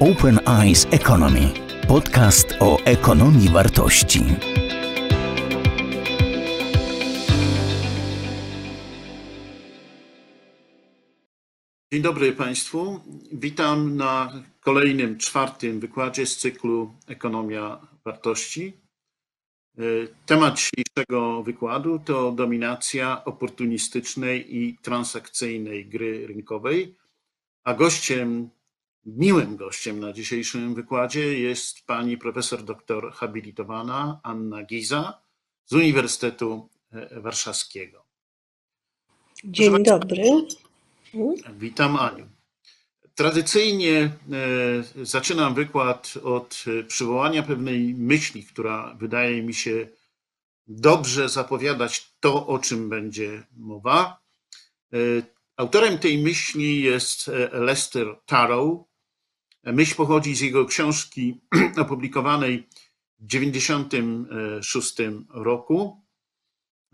Open Eyes Economy. Podcast o ekonomii wartości. Dzień dobry Państwu. Witam na kolejnym, czwartym wykładzie z cyklu Ekonomia Wartości. Temat dzisiejszego wykładu to dominacja oportunistycznej i transakcyjnej gry rynkowej, a gościem Miłym gościem na dzisiejszym wykładzie jest pani profesor doktor habilitowana Anna Giza z Uniwersytetu e, Warszawskiego. Dzień dobry. Witam Aniu. Tradycyjnie e, zaczynam wykład od przywołania pewnej myśli, która wydaje mi się dobrze zapowiadać to, o czym będzie mowa. E, autorem tej myśli jest Lester Tarrow, Myśl pochodzi z jego książki opublikowanej w 1996 roku.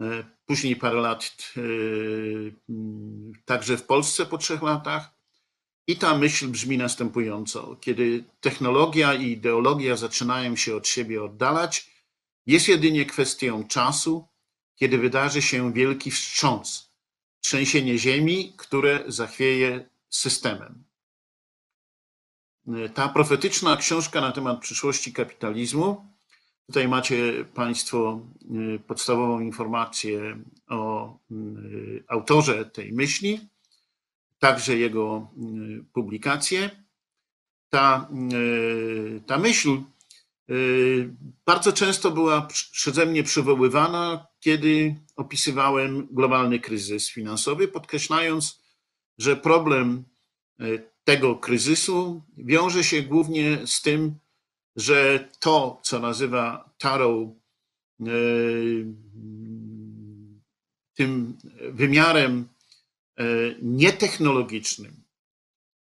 E, później parę lat e, także w Polsce po trzech latach. I ta myśl brzmi następująco: kiedy technologia i ideologia zaczynają się od siebie oddalać, jest jedynie kwestią czasu, kiedy wydarzy się wielki wstrząs, trzęsienie ziemi, które zachwieje systemem. Ta profetyczna książka na temat przyszłości kapitalizmu. Tutaj macie Państwo y, podstawową informację o y, autorze tej myśli, także jego y, publikację. Ta, ta myśl bardzo często była przeze mnie przywoływana, kiedy opisywałem globalny kryzys finansowy, podkreślając, że problem tego kryzysu wiąże się głównie z tym, że to, co nazywa Tarot, e, tym wymiarem e, nietechnologicznym,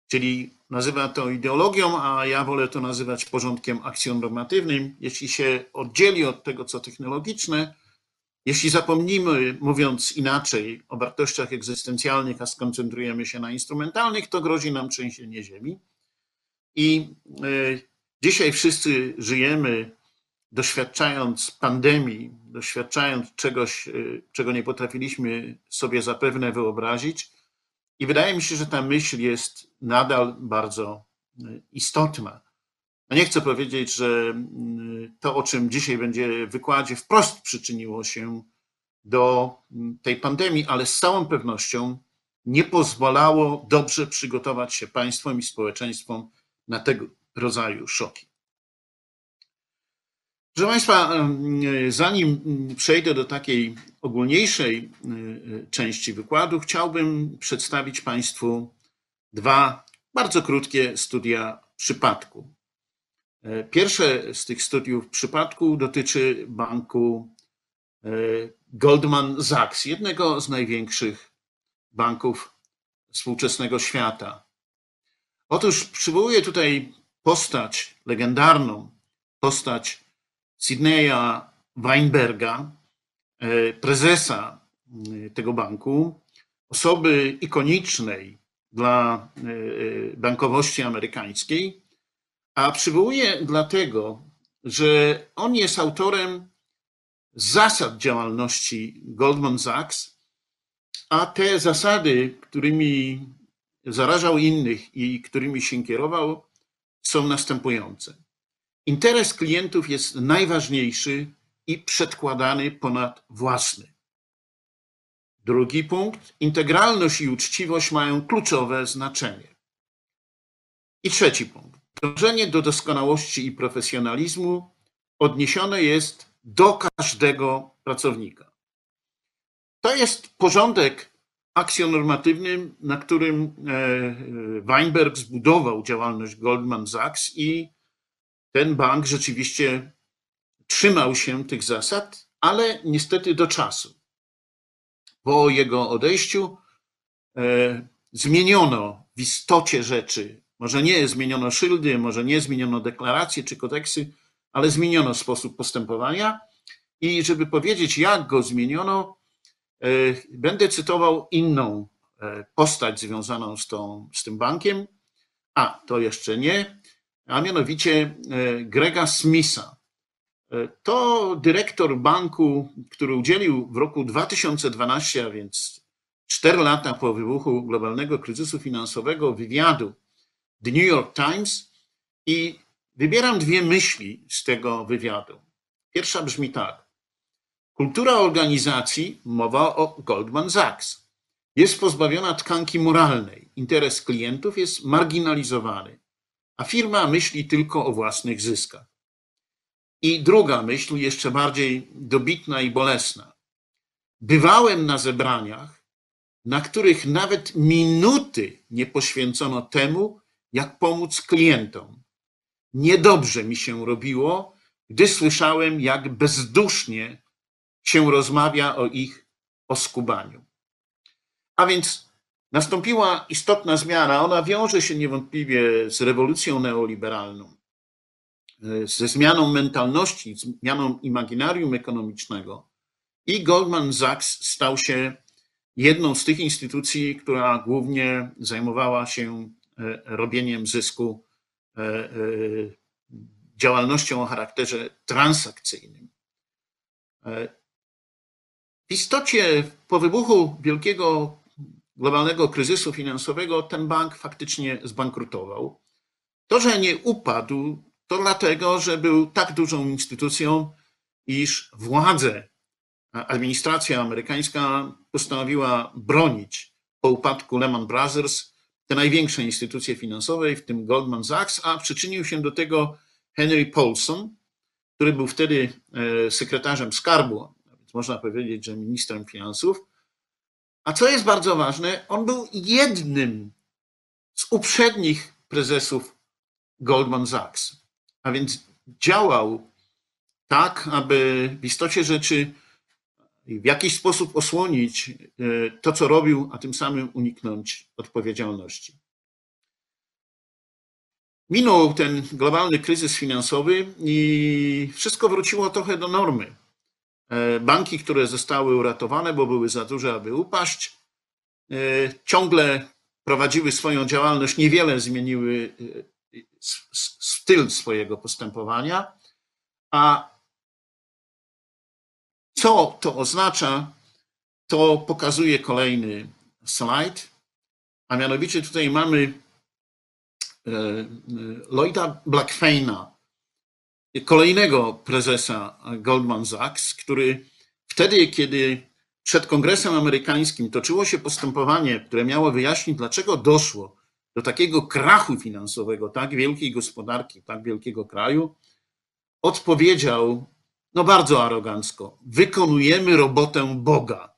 czyli nazywa to ideologią, a ja wolę to nazywać porządkiem akcjonormatywnym. Jeśli się oddzieli od tego, co technologiczne, jeśli zapomnimy, mówiąc inaczej, o wartościach egzystencjalnych, a skoncentrujemy się na instrumentalnych, to grozi nam trzęsienie ziemi. I e, dzisiaj wszyscy żyjemy, doświadczając pandemii, doświadczając czegoś, e, czego nie potrafiliśmy sobie zapewne wyobrazić. I wydaje mi się, że ta myśl jest nadal bardzo e, istotna. No nie chcę powiedzieć, że mm, to, o czym dzisiaj będzie w wykładzie, wprost przyczyniło się do mm, tej pandemii, ale z całą pewnością nie pozwalało dobrze przygotować się państwom i społeczeństwom na tego rodzaju szoki. Proszę Państwa, mm, zanim przejdę do takiej ogólniejszej części wykładu, chciałbym przedstawić Państwu dwa bardzo krótkie studia przypadku. E, pierwsze z tych studiów przypadku dotyczy banku e, Goldman Sachs, jednego z największych banków współczesnego świata. Otóż przywołuję tutaj postać legendarną, postać Sydneya Weinberga, e, prezesa tego banku, osoby ikonicznej dla bankowości amerykańskiej, a przywołuję dlatego, że on jest autorem zasad działalności Goldman Sachs, a te zasady, którymi zarażał innych i którymi się kierował, są następujące. Interes klientów jest najważniejszy i przedkładany ponad własny. Drugi punkt. Integralność i uczciwość mają kluczowe znaczenie. I trzeci punkt. Dążenie do doskonałości i profesjonalizmu odniesione jest do każdego pracownika. To jest porządek akcjonormatywny, na którym e, Weinberg zbudował działalność Goldman Sachs i ten bank rzeczywiście trzymał się tych zasad, ale niestety do czasu. Po jego odejściu e, zmieniono w istocie rzeczy może nie zmieniono szyldy, może nie zmieniono deklaracje czy kodeksy, ale zmieniono sposób postępowania. I żeby powiedzieć, jak go zmieniono, e, będę cytował inną e, postać związaną z, tą, z tym bankiem. A, to jeszcze nie. a mianowicie e, Grega Smitha. To dyrektor banku, który udzielił w roku 2012, a więc 4 lata po wybuchu globalnego kryzysu finansowego, wywiadu The New York Times i wybieram dwie myśli z tego wywiadu. Pierwsza brzmi tak. Kultura organizacji, mowa o Goldman Sachs, jest pozbawiona tkanki moralnej. Interes klientów jest marginalizowany, a firma myśli tylko o własnych zyskach. I druga myśl, jeszcze bardziej dobitna i bolesna. Bywałem na zebraniach, na których nawet minuty nie poświęcono temu, jak pomóc klientom. Niedobrze mi się robiło, gdy słyszałem, jak bezdusznie się rozmawia o ich oskubaniu. A więc nastąpiła istotna zmiana. Ona wiąże się niewątpliwie z rewolucją neoliberalną, ze zmianą mentalności, zmianą imaginarium ekonomicznego. I Goldman Sachs stał się jedną z tych instytucji, która głównie zajmowała się robieniem zysku, e, e, działalnością o charakterze transakcyjnym. W istocie po wybuchu wielkiego globalnego kryzysu finansowego ten bank faktycznie zbankrutował. To, że nie upadł, to dlatego, że był tak dużą instytucją, iż władze, administracja amerykańska postanowiła bronić po upadku Lehman Brothers te największe instytucje finansowe, w tym Goldman Sachs, a przyczynił się do tego Henry Paulson, który był wtedy e, sekretarzem skarbu, więc można powiedzieć, że ministrem finansów. A co jest bardzo ważne, on był jednym z uprzednich prezesów Goldman Sachs. A więc działał tak, aby w istocie rzeczy w jakiś sposób osłonić e, to, co robił, a tym samym uniknąć odpowiedzialności. Minął ten globalny kryzys finansowy i wszystko wróciło trochę do normy. E, banki, które zostały uratowane, bo były za duże, aby upaść, e, ciągle prowadziły swoją działalność, niewiele zmieniły styl swojego postępowania. A co to oznacza, to pokazuje kolejny slajd. A mianowicie tutaj mamy Lloyda Blackfeina, kolejnego prezesa Goldman Sachs, który wtedy, kiedy przed Kongresem Amerykańskim toczyło się postępowanie, które miało wyjaśnić, dlaczego doszło do takiego krachu finansowego tak wielkiej gospodarki, tak wielkiego kraju, odpowiedział no bardzo arogancko: wykonujemy robotę Boga.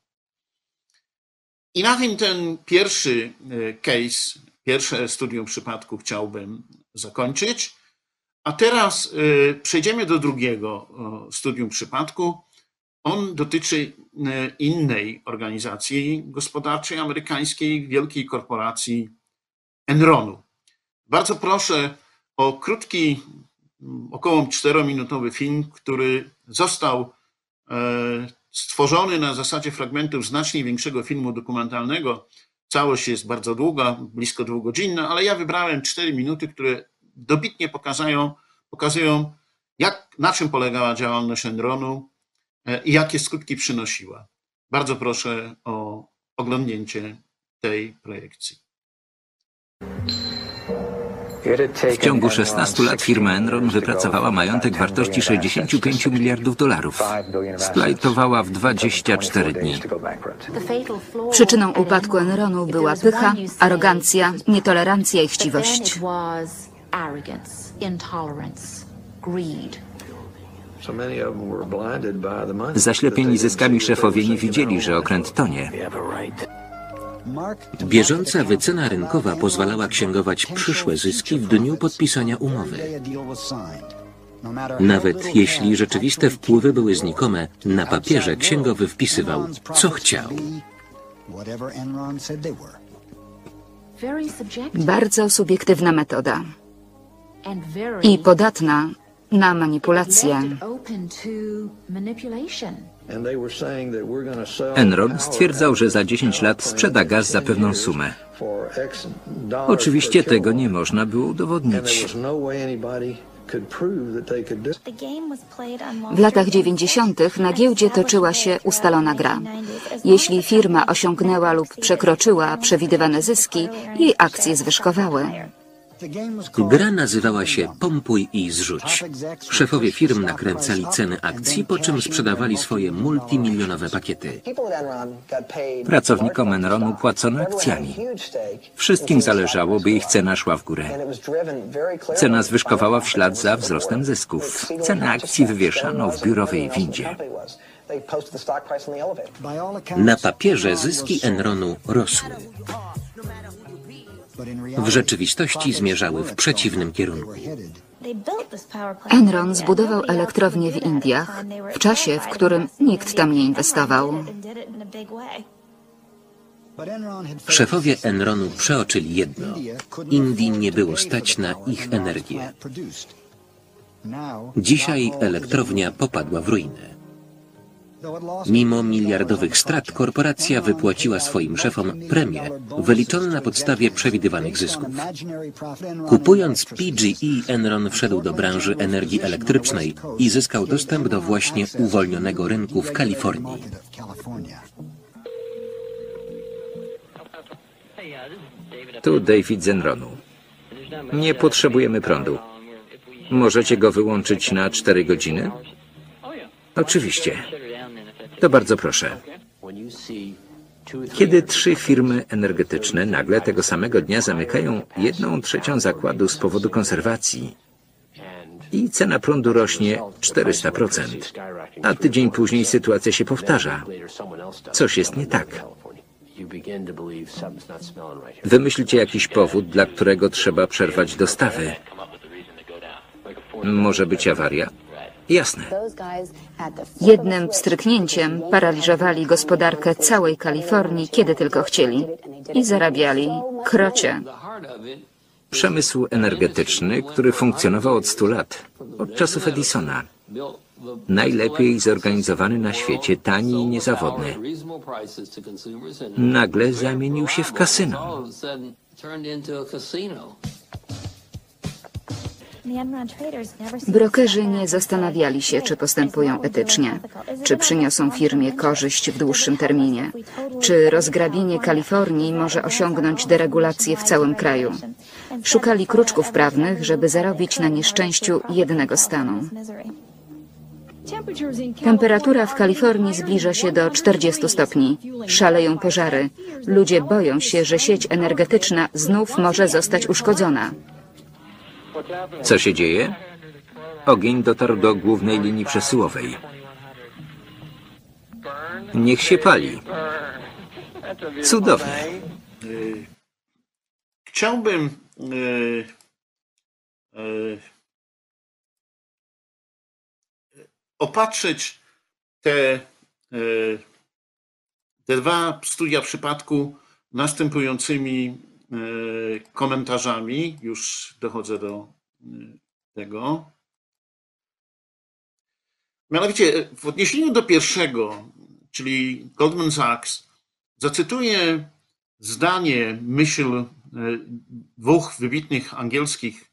I na tym ten pierwszy e, case, pierwsze studium przypadku chciałbym zakończyć. A teraz y, przejdziemy do drugiego studium przypadku. On dotyczy y, innej organizacji gospodarczej amerykańskiej, wielkiej korporacji Enronu. Bardzo proszę o krótki, około czterominutowy film, który został e, stworzony na zasadzie fragmentów znacznie większego filmu dokumentalnego. Całość jest bardzo długa, blisko dwugodzinna, ale ja wybrałem cztery minuty, które dobitnie pokazują, pokazują jak, na czym polegała działalność Enronu e, i jakie skutki przynosiła. Bardzo proszę o oglądnięcie tej projekcji. W ciągu 16 lat firma Enron wypracowała majątek wartości 65 miliardów dolarów. Splajtowała w 24 dni. Przyczyną upadku Enronu była pycha, arogancja, nietolerancja i chciwość. Zaślepieni zyskami szefowie nie widzieli, że okręt tonie. Bieżąca wycena rynkowa pozwalała księgować przyszłe zyski w dniu podpisania umowy. Nawet jeśli rzeczywiste wpływy były znikome, na papierze księgowy wpisywał, co chciał. Bardzo subiektywna metoda i podatna na manipulację. Enron stwierdzał, że za 10 lat sprzeda gaz za pewną sumę. Oczywiście tego nie można było udowodnić. W latach 90. na giełdzie toczyła się ustalona gra. Jeśli firma osiągnęła lub przekroczyła przewidywane zyski, jej akcje zwyżkowały. Gra nazywała się Pompuj i zrzuć. Szefowie firm nakręcali ceny akcji, po czym sprzedawali swoje multimilionowe pakiety. Pracownikom Enronu płacono akcjami. Wszystkim zależało, by ich cena szła w górę. Cena zwyżkowała w ślad za wzrostem zysków. Ceny akcji wywieszano w biurowej windzie. Na papierze zyski Enronu rosły. W rzeczywistości zmierzały w przeciwnym kierunku. Enron zbudował elektrownię w Indiach w czasie, w którym nikt tam nie inwestował. Szefowie Enronu przeoczyli jedno. Indii nie było stać na ich energię. Dzisiaj elektrownia popadła w ruinę. Mimo miliardowych strat korporacja wypłaciła swoim szefom premię wyliczone na podstawie przewidywanych zysków. Kupując PGE, Enron wszedł do branży energii elektrycznej i zyskał dostęp do właśnie uwolnionego rynku w Kalifornii. Tu David z Enronu. Nie potrzebujemy prądu. Możecie go wyłączyć na 4 godziny? Oczywiście. To bardzo proszę. Kiedy trzy firmy energetyczne nagle tego samego dnia zamykają jedną trzecią zakładu z powodu konserwacji i cena prądu rośnie 400%, a tydzień później sytuacja się powtarza, coś jest nie tak. Wymyślcie jakiś powód, dla którego trzeba przerwać dostawy. Może być awaria? Jasne. Jednym pstryknięciem paraliżowali gospodarkę całej Kalifornii, kiedy tylko chcieli. I zarabiali krocie. Przemysł energetyczny, który funkcjonował od 100 lat, od czasów Edisona. Najlepiej zorganizowany na świecie, tani i niezawodny. Nagle zamienił się w kasyno. Brokerzy nie zastanawiali się, czy postępują etycznie, czy przyniosą firmie korzyść w dłuższym terminie, czy rozgrabienie Kalifornii może osiągnąć deregulację w całym kraju. Szukali kruczków prawnych, żeby zarobić na nieszczęściu jednego stanu. Temperatura w Kalifornii zbliża się do 40 stopni. Szaleją pożary. Ludzie boją się, że sieć energetyczna znów może zostać uszkodzona. Co się dzieje? Ogień dotarł do głównej linii przesyłowej. Niech się pali. Cudownie. Chciałbym e, e, opatrzyć te, e, te dwa studia przypadku następującymi komentarzami. Już dochodzę do e, tego. Mianowicie w odniesieniu do pierwszego, czyli Goldman Sachs, zacytuję zdanie, myśl e, dwóch wybitnych angielskich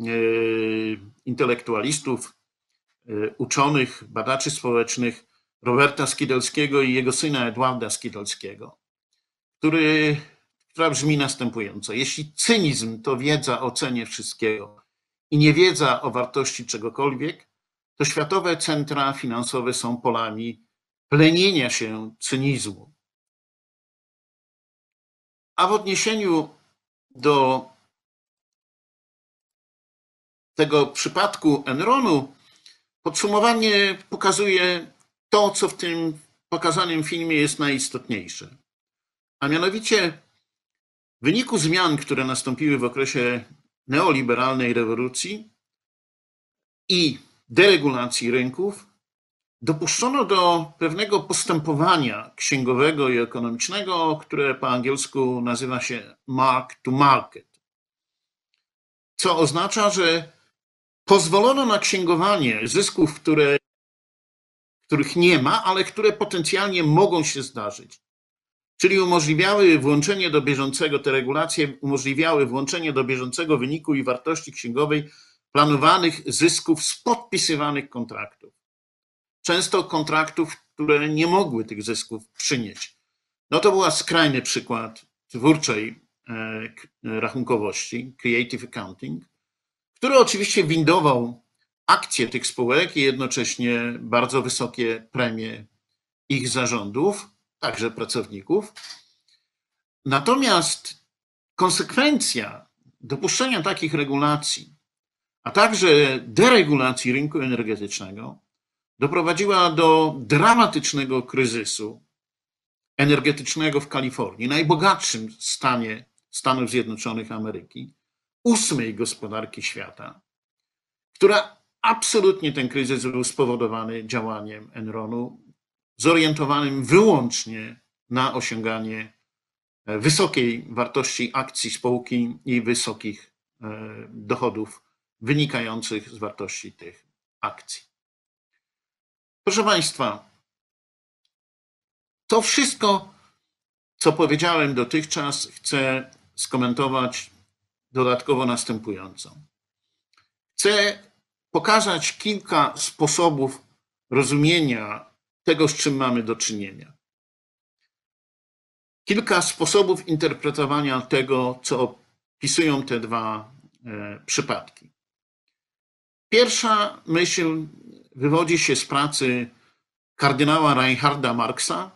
e, intelektualistów, e, uczonych, badaczy społecznych, Roberta Skidelskiego i jego syna Edwarda Skidelskiego, który, która brzmi następująco. Jeśli cynizm to wiedza o cenie wszystkiego i niewiedza o wartości czegokolwiek, to światowe centra finansowe są polami plenienia się cynizmu. A w odniesieniu do tego przypadku Enronu, podsumowanie pokazuje to, co w tym pokazanym filmie jest najistotniejsze. A mianowicie w wyniku zmian, które nastąpiły w okresie neoliberalnej rewolucji i deregulacji rynków, dopuszczono do pewnego postępowania księgowego i ekonomicznego, które po angielsku nazywa się mark to market. Co oznacza, że pozwolono na księgowanie zysków, które, których nie ma, ale które potencjalnie mogą się zdarzyć. Czyli umożliwiały włączenie do bieżącego, te regulacje umożliwiały włączenie do bieżącego wyniku i wartości księgowej planowanych zysków z podpisywanych kontraktów. Często kontraktów, które nie mogły tych zysków przynieść. No to był skrajny przykład twórczej e, k- rachunkowości, creative accounting, który oczywiście windował akcje tych spółek i jednocześnie bardzo wysokie premie ich zarządów, także pracowników. Natomiast konsekwencja dopuszczenia takich regulacji, a także deregulacji rynku energetycznego, doprowadziła do dramatycznego kryzysu energetycznego w Kalifornii, najbogatszym stanie Stanów Zjednoczonych Ameryki, ósmej gospodarki świata, która absolutnie ten kryzys był spowodowany działaniem Enronu, zorientowanym wyłącznie na osiąganie e, wysokiej wartości akcji spółki i wysokich e, dochodów wynikających z wartości tych akcji. Proszę Państwa, to wszystko, co powiedziałem dotychczas, chcę skomentować dodatkowo następująco. Chcę pokazać kilka sposobów rozumienia tego, z czym mamy do czynienia. Kilka sposobów interpretowania tego, co opisują te dwa e, przypadki. Pierwsza myśl wywodzi się z pracy kardynała Reinharda Marksa,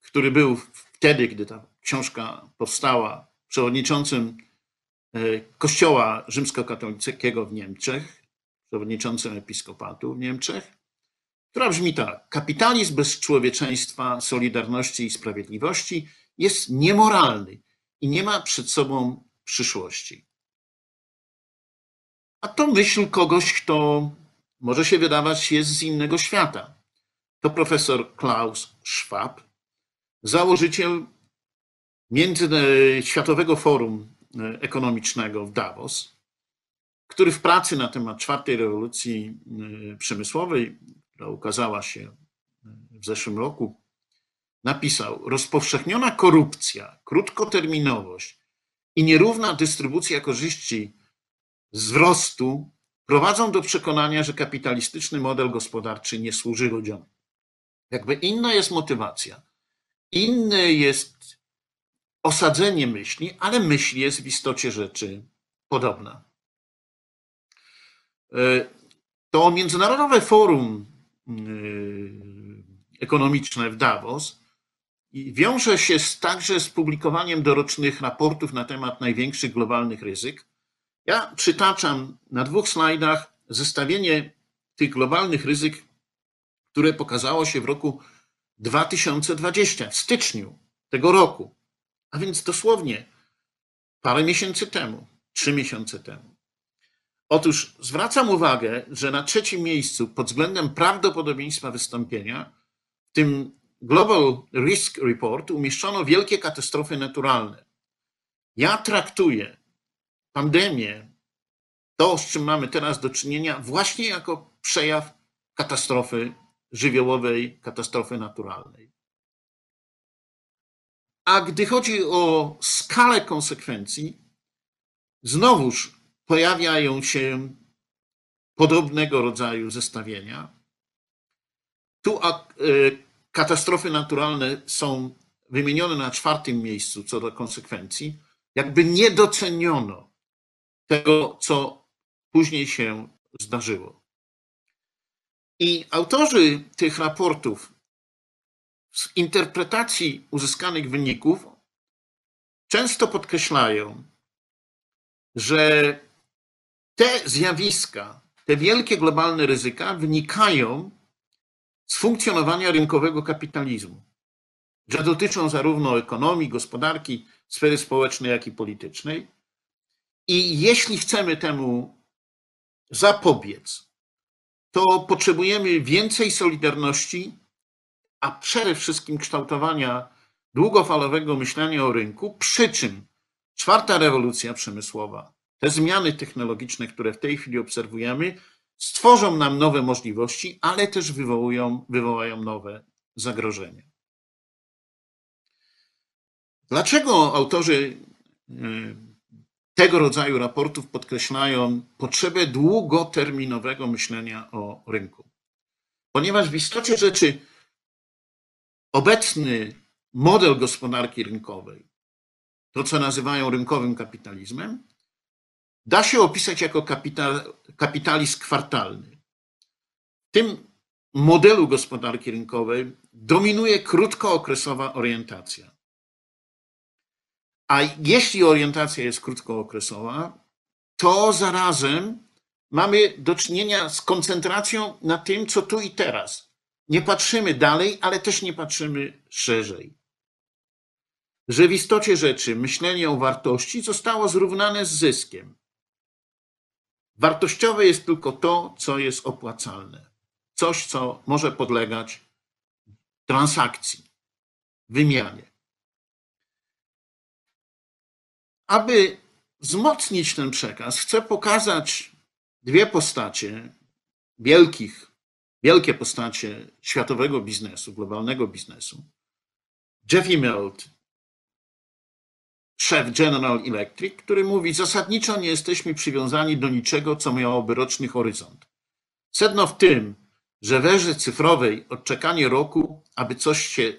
który był wtedy, gdy ta książka powstała, przewodniczącym e, Kościoła Rzymskokatolickiego w Niemczech, przewodniczącym episkopatu w Niemczech, która brzmi tak: Kapitalizm bez człowieczeństwa, solidarności i sprawiedliwości jest niemoralny i nie ma przed sobą przyszłości. A to myśl kogoś, kto może się wydawać jest z innego świata. To profesor Klaus Schwab, założyciel Między Światowego Forum Ekonomicznego w Davos, który w pracy na temat czwartej rewolucji e, przemysłowej, która ukazała się e, w zeszłym roku, napisał: Rozpowszechniona korupcja, krótkoterminowość i nierówna dystrybucja korzyści z wzrostu prowadzą do przekonania, że kapitalistyczny model gospodarczy nie służy ludziom. Jakby inna jest motywacja, inne jest osadzenie myśli, ale myśl jest w istocie rzeczy podobna. E, To Międzynarodowe Forum Ekonomiczne w Davos i wiąże się z, także z publikowaniem dorocznych raportów na temat największych globalnych ryzyk. Ja przytaczam na dwóch slajdach zestawienie tych globalnych ryzyk, które pokazało się w roku 2020, w styczniu tego roku, a więc dosłownie parę miesięcy temu, trzy miesiące temu. Otóż zwracam uwagę, że na trzecim miejscu pod względem prawdopodobieństwa wystąpienia, w tym Global Risk Report, umieszczono wielkie katastrofy naturalne. Ja traktuję pandemię, to z czym mamy teraz do czynienia, właśnie jako przejaw katastrofy żywiołowej, katastrofy naturalnej. A gdy chodzi o skalę konsekwencji, znowuż pojawiają się podobnego rodzaju zestawienia. Tu y, katastrofy naturalne są wymienione na czwartym miejscu co do konsekwencji, jakby nie doceniono tego, co później się zdarzyło. I autorzy tych raportów z interpretacji uzyskanych wyników często podkreślają, że te zjawiska, te wielkie globalne ryzyka wynikają z funkcjonowania rynkowego kapitalizmu, że dotyczą zarówno ekonomii, gospodarki, sfery społecznej, jak i politycznej. I jeśli chcemy temu zapobiec, to potrzebujemy więcej solidarności, a przede wszystkim kształtowania długofalowego myślenia o rynku, przy czym czwarta rewolucja przemysłowa te zmiany technologiczne, które w tej chwili obserwujemy, stworzą nam nowe możliwości, ale też wywołują, wywołają nowe zagrożenia. Dlaczego autorzy y, tego rodzaju raportów podkreślają potrzebę długoterminowego myślenia o rynku? Ponieważ w istocie rzeczy obecny model gospodarki rynkowej, to co nazywają rynkowym kapitalizmem, da się opisać jako kapital, kapitalizm kwartalny. W tym modelu gospodarki rynkowej dominuje krótkookresowa orientacja. A jeśli orientacja jest krótkookresowa, to zarazem mamy do czynienia z koncentracją na tym, co tu i teraz. Nie patrzymy dalej, ale też nie patrzymy szerzej. Że w istocie rzeczy myślenie o wartości zostało zrównane z zyskiem. Wartościowe jest tylko to, co jest opłacalne. Coś, co może podlegać transakcji, wymianie. Aby wzmocnić ten przekaz, chcę pokazać dwie postacie wielkich, wielkie postacie światowego biznesu, globalnego biznesu. Jeff Immelt, szef General Electric, który mówi: Zasadniczo nie jesteśmy przywiązani do niczego, co miałoby roczny horyzont. Sedno w tym, że w erze cyfrowej odczekanie roku, aby coś się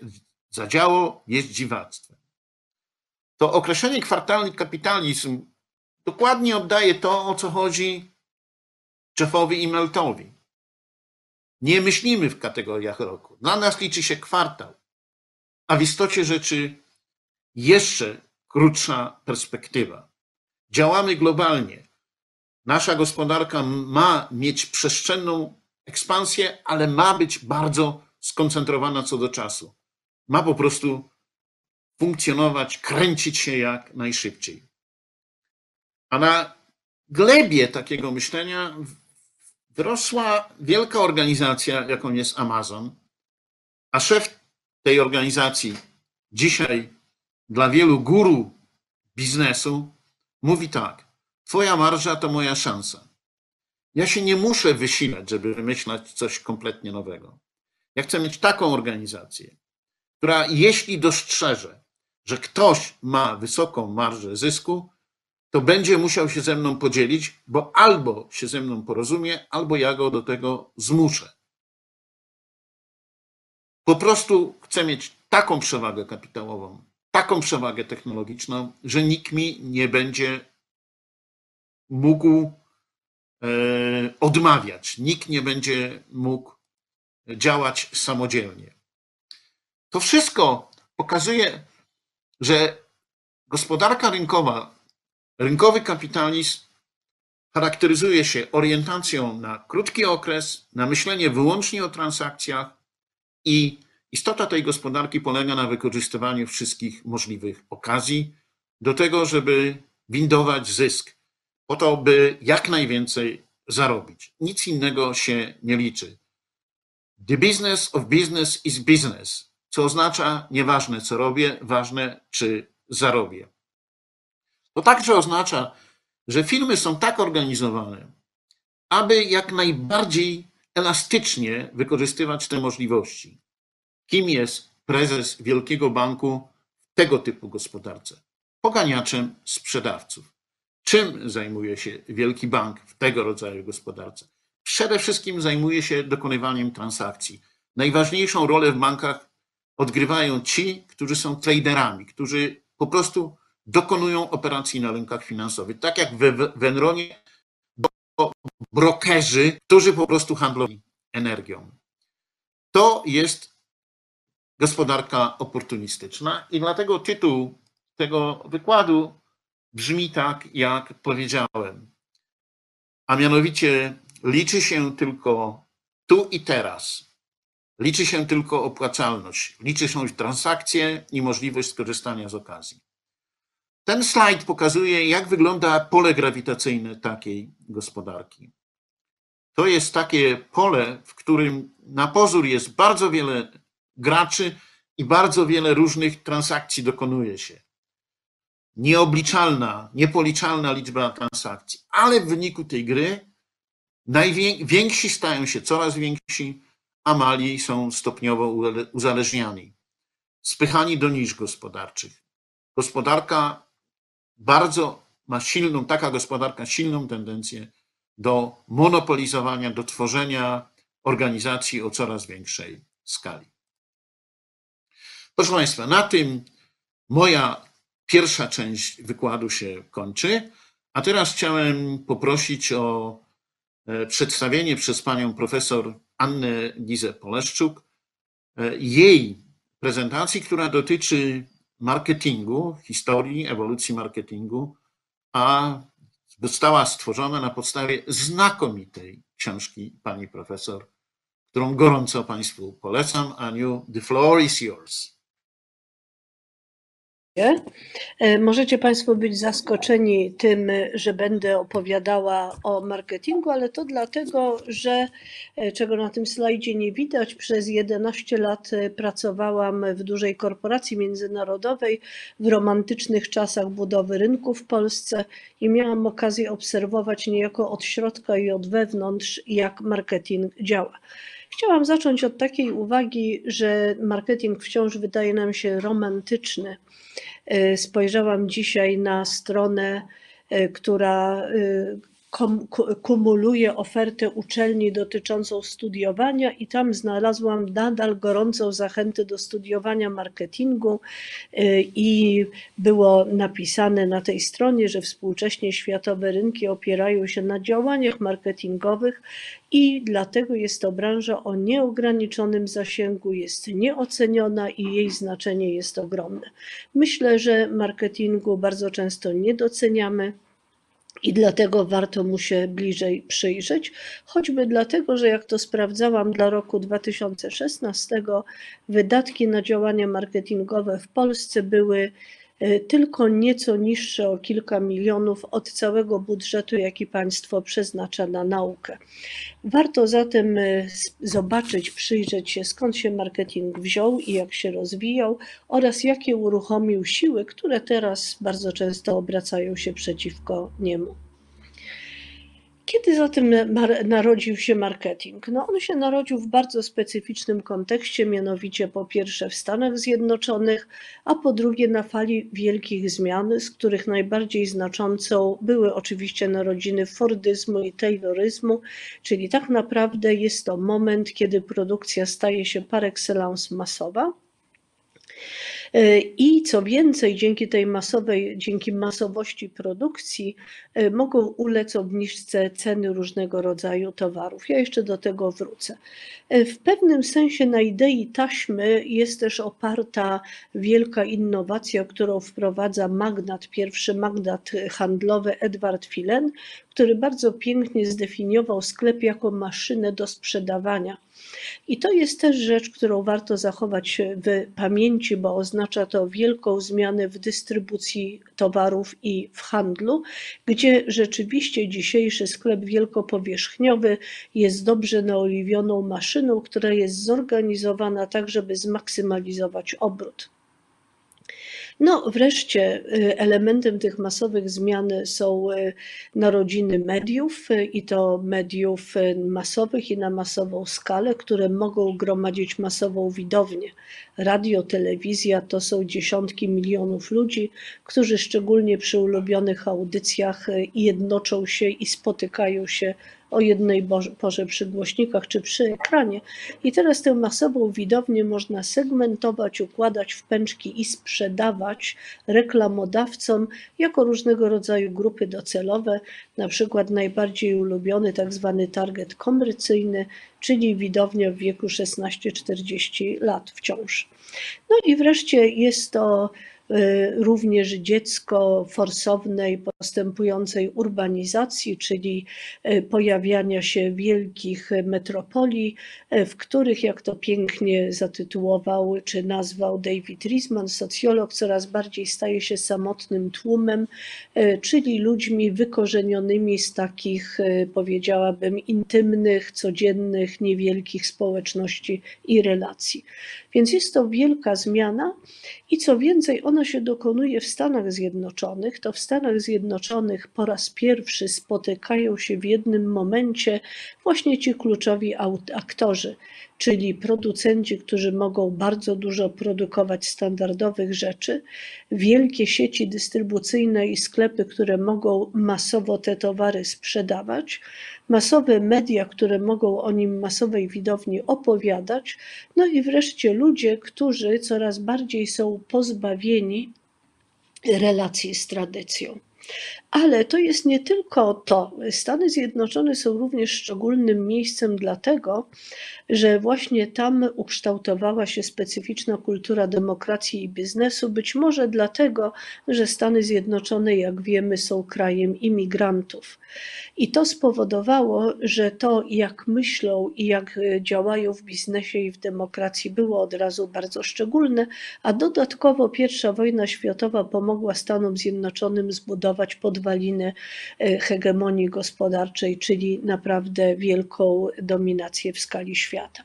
zadziało, jest dziwactwem. To określenie kwartalny kapitalizm dokładnie oddaje to, o co chodzi Jeffowi i Meltowi. Nie myślimy w kategoriach roku. Dla nas liczy się kwartał, a w istocie rzeczy jeszcze krótsza perspektywa. Działamy globalnie. Nasza gospodarka ma mieć przestrzenną ekspansję, ale ma być bardzo skoncentrowana co do czasu. Ma po prostu funkcjonować, kręcić się jak najszybciej. A na glebie takiego myślenia wyrosła wielka organizacja, jaką jest Amazon, a szef tej organizacji dzisiaj dla wielu guru biznesu mówi tak: Twoja marża to moja szansa. Ja się nie muszę wysilać, żeby wymyślać coś kompletnie nowego. Ja chcę mieć taką organizację, która jeśli dostrzeże, że ktoś ma wysoką marżę zysku, to będzie musiał się ze mną podzielić, bo albo się ze mną porozumie, albo ja go do tego zmuszę. Po prostu chcę mieć taką przewagę kapitałową, taką przewagę technologiczną, że nikt mi nie będzie mógł e, odmawiać, nikt nie będzie mógł działać samodzielnie. To wszystko pokazuje, że gospodarka rynkowa, rynkowy kapitalizm charakteryzuje się orientacją na krótki okres, na myślenie wyłącznie o transakcjach i Istota tej gospodarki polega na wykorzystywaniu wszystkich możliwych okazji do tego, żeby windować zysk, po to, by jak najwięcej zarobić. Nic innego się nie liczy. The business of business is business, co oznacza nieważne co robię, ważne czy zarobię. To także oznacza, że firmy są tak organizowane, aby jak najbardziej elastycznie wykorzystywać te możliwości. Kim jest prezes wielkiego banku w tego typu gospodarce? Poganiaczem sprzedawców. Czym zajmuje się wielki bank w tego rodzaju gospodarce? Przede wszystkim zajmuje się dokonywaniem transakcji. Najważniejszą rolę w bankach odgrywają ci, którzy są traderami, którzy po prostu dokonują operacji na rynkach finansowych. Tak jak w Enronie brokerzy, którzy po prostu handlują energią. To jest gospodarka oportunistyczna. I dlatego tytuł tego wykładu brzmi tak, jak powiedziałem. A mianowicie liczy się tylko tu i teraz. Liczy się tylko opłacalność, liczy się transakcje i możliwość skorzystania z okazji. Ten slajd pokazuje, jak wygląda pole grawitacyjne takiej gospodarki. To jest takie pole, w którym na pozór jest bardzo wiele graczy i bardzo wiele różnych transakcji dokonuje się. nieobliczalna, niepoliczalna liczba transakcji, ale w wyniku tej gry najwięksi stają się coraz więksi, a mali są stopniowo uzależniani, spychani do nisz gospodarczych. Gospodarka bardzo ma silną, taka gospodarka silną tendencję do monopolizowania, do tworzenia organizacji o coraz większej skali. Proszę Państwa, na tym moja pierwsza część wykładu się kończy, a teraz chciałem poprosić o e, przedstawienie przez panią profesor Annę Gizę Poleszczuk e, jej prezentacji, która dotyczy marketingu, historii, ewolucji marketingu, a została stworzona na podstawie znakomitej książki pani profesor, którą gorąco Państwu polecam. Aniu, the floor is yours. E, Możecie Państwo być zaskoczeni tym, że będę opowiadała o marketingu, ale to dlatego, że e, czego na tym slajdzie nie widać, przez 11 lat e, pracowałam w dużej korporacji międzynarodowej w romantycznych czasach budowy rynku w Polsce i miałam okazję obserwować niejako od środka i od wewnątrz, jak marketing działa. Chciałam zacząć od takiej uwagi, że marketing wciąż wydaje nam się romantyczny. E, Spojrzałam dzisiaj na stronę, e, która e, kom- ku- kumuluje ofertę uczelni dotyczącą studiowania, i tam znalazłam nadal gorącą zachętę do studiowania marketingu. e, I było napisane na tej stronie, że współcześnie światowe rynki opierają się na działaniach marketingowych i dlatego jest to branża o nieograniczonym zasięgu, jest nieoceniona i jej znaczenie jest ogromne. Myślę, że marketingu bardzo często nie doceniamy. I dlatego warto mu się bliżej przyjrzeć, choćby dlatego, że jak to sprawdzałam dla roku 2016, wydatki na działania marketingowe w Polsce były tylko nieco niższe o kilka milionów od całego budżetu, jaki państwo przeznacza na naukę. Warto zatem e, zobaczyć, przyjrzeć się, skąd się marketing wziął i jak się rozwijał, oraz jakie uruchomił siły, które teraz bardzo często obracają się przeciwko niemu. Kiedy zatem narodził się marketing? No on się narodził w bardzo specyficznym kontekście, mianowicie po pierwsze w Stanach Zjednoczonych, a po drugie na fali wielkich zmian, z których najbardziej znaczącą były oczywiście narodziny Fordyzmu i Tayloryzmu, czyli tak naprawdę jest to moment, kiedy produkcja staje się par excellence masowa. E, I co więcej, dzięki tej masowej, dzięki masowości produkcji e, mogą ulec obniżce ceny różnego rodzaju towarów. Ja jeszcze do tego wrócę. E, W pewnym sensie na idei taśmy jest też oparta wielka innowacja, którą wprowadza magnat, pierwszy magnat handlowy Edward Filen, który bardzo pięknie zdefiniował sklep jako maszynę do sprzedawania. I to jest też rzecz, którą warto zachować w pamięci, bo oznacza to wielką zmianę w dystrybucji towarów i w handlu, gdzie rzeczywiście dzisiejszy sklep wielkopowierzchniowy jest dobrze naoliwioną maszyną, która jest zorganizowana tak, żeby zmaksymalizować obrót. No, wreszcie y, elementem tych masowych zmian są y, narodziny mediów y, i to mediów masowych i na masową skalę, które mogą gromadzić masową widownię. Radio, telewizja to są dziesiątki milionów ludzi, którzy szczególnie przy ulubionych audycjach jednoczą się i spotykają się o jednej porze przy głośnikach czy przy ekranie. I teraz tę masową widownię można segmentować, układać w pęczki i sprzedawać reklamodawcom jako różnego rodzaju grupy docelowe, na przykład najbardziej ulubiony tak zwany target komercyjny, czyli widownia w wieku 16-40 lat wciąż. No i wreszcie jest to również dziecko forsownej postępującej urbanizacji, czyli e, pojawiania się wielkich metropolii, e, w których, jak to pięknie zatytułował czy nazwał David Riesman, socjolog, coraz bardziej staje się samotnym tłumem, czyli ludźmi wykorzenionymi z takich, powiedziałabym, intymnych, codziennych, niewielkich społeczności i relacji. Więc jest to wielka zmiana i co więcej, ona się dokonuje w Stanach Zjednoczonych. To w Stanach Zjednoczonych po raz pierwszy spotykają się w jednym momencie właśnie ci kluczowi aktorzy, czyli producenci, którzy mogą bardzo dużo produkować standardowych rzeczy, wielkie sieci dystrybucyjne i sklepy, które mogą masowo te towary sprzedawać, masowe media, które mogą o nim masowej widowni opowiadać, no i wreszcie ludzie, którzy coraz bardziej są pozbawieni relacji z tradycją. Ale to jest nie tylko to. Stany Zjednoczone są również szczególnym miejscem dlatego, że właśnie tam ukształtowała się specyficzna kultura demokracji i biznesu, być może dlatego, że Stany Zjednoczone, jak wiemy, są krajem imigrantów. I to spowodowało, że to, jak myślą i jak działają w biznesie i w demokracji, było od razu bardzo szczególne, a dodatkowo I wojna światowa pomogła Stanom Zjednoczonym zbudować podwaliny e, hegemonii gospodarczej, czyli naprawdę wielką dominację w skali świata.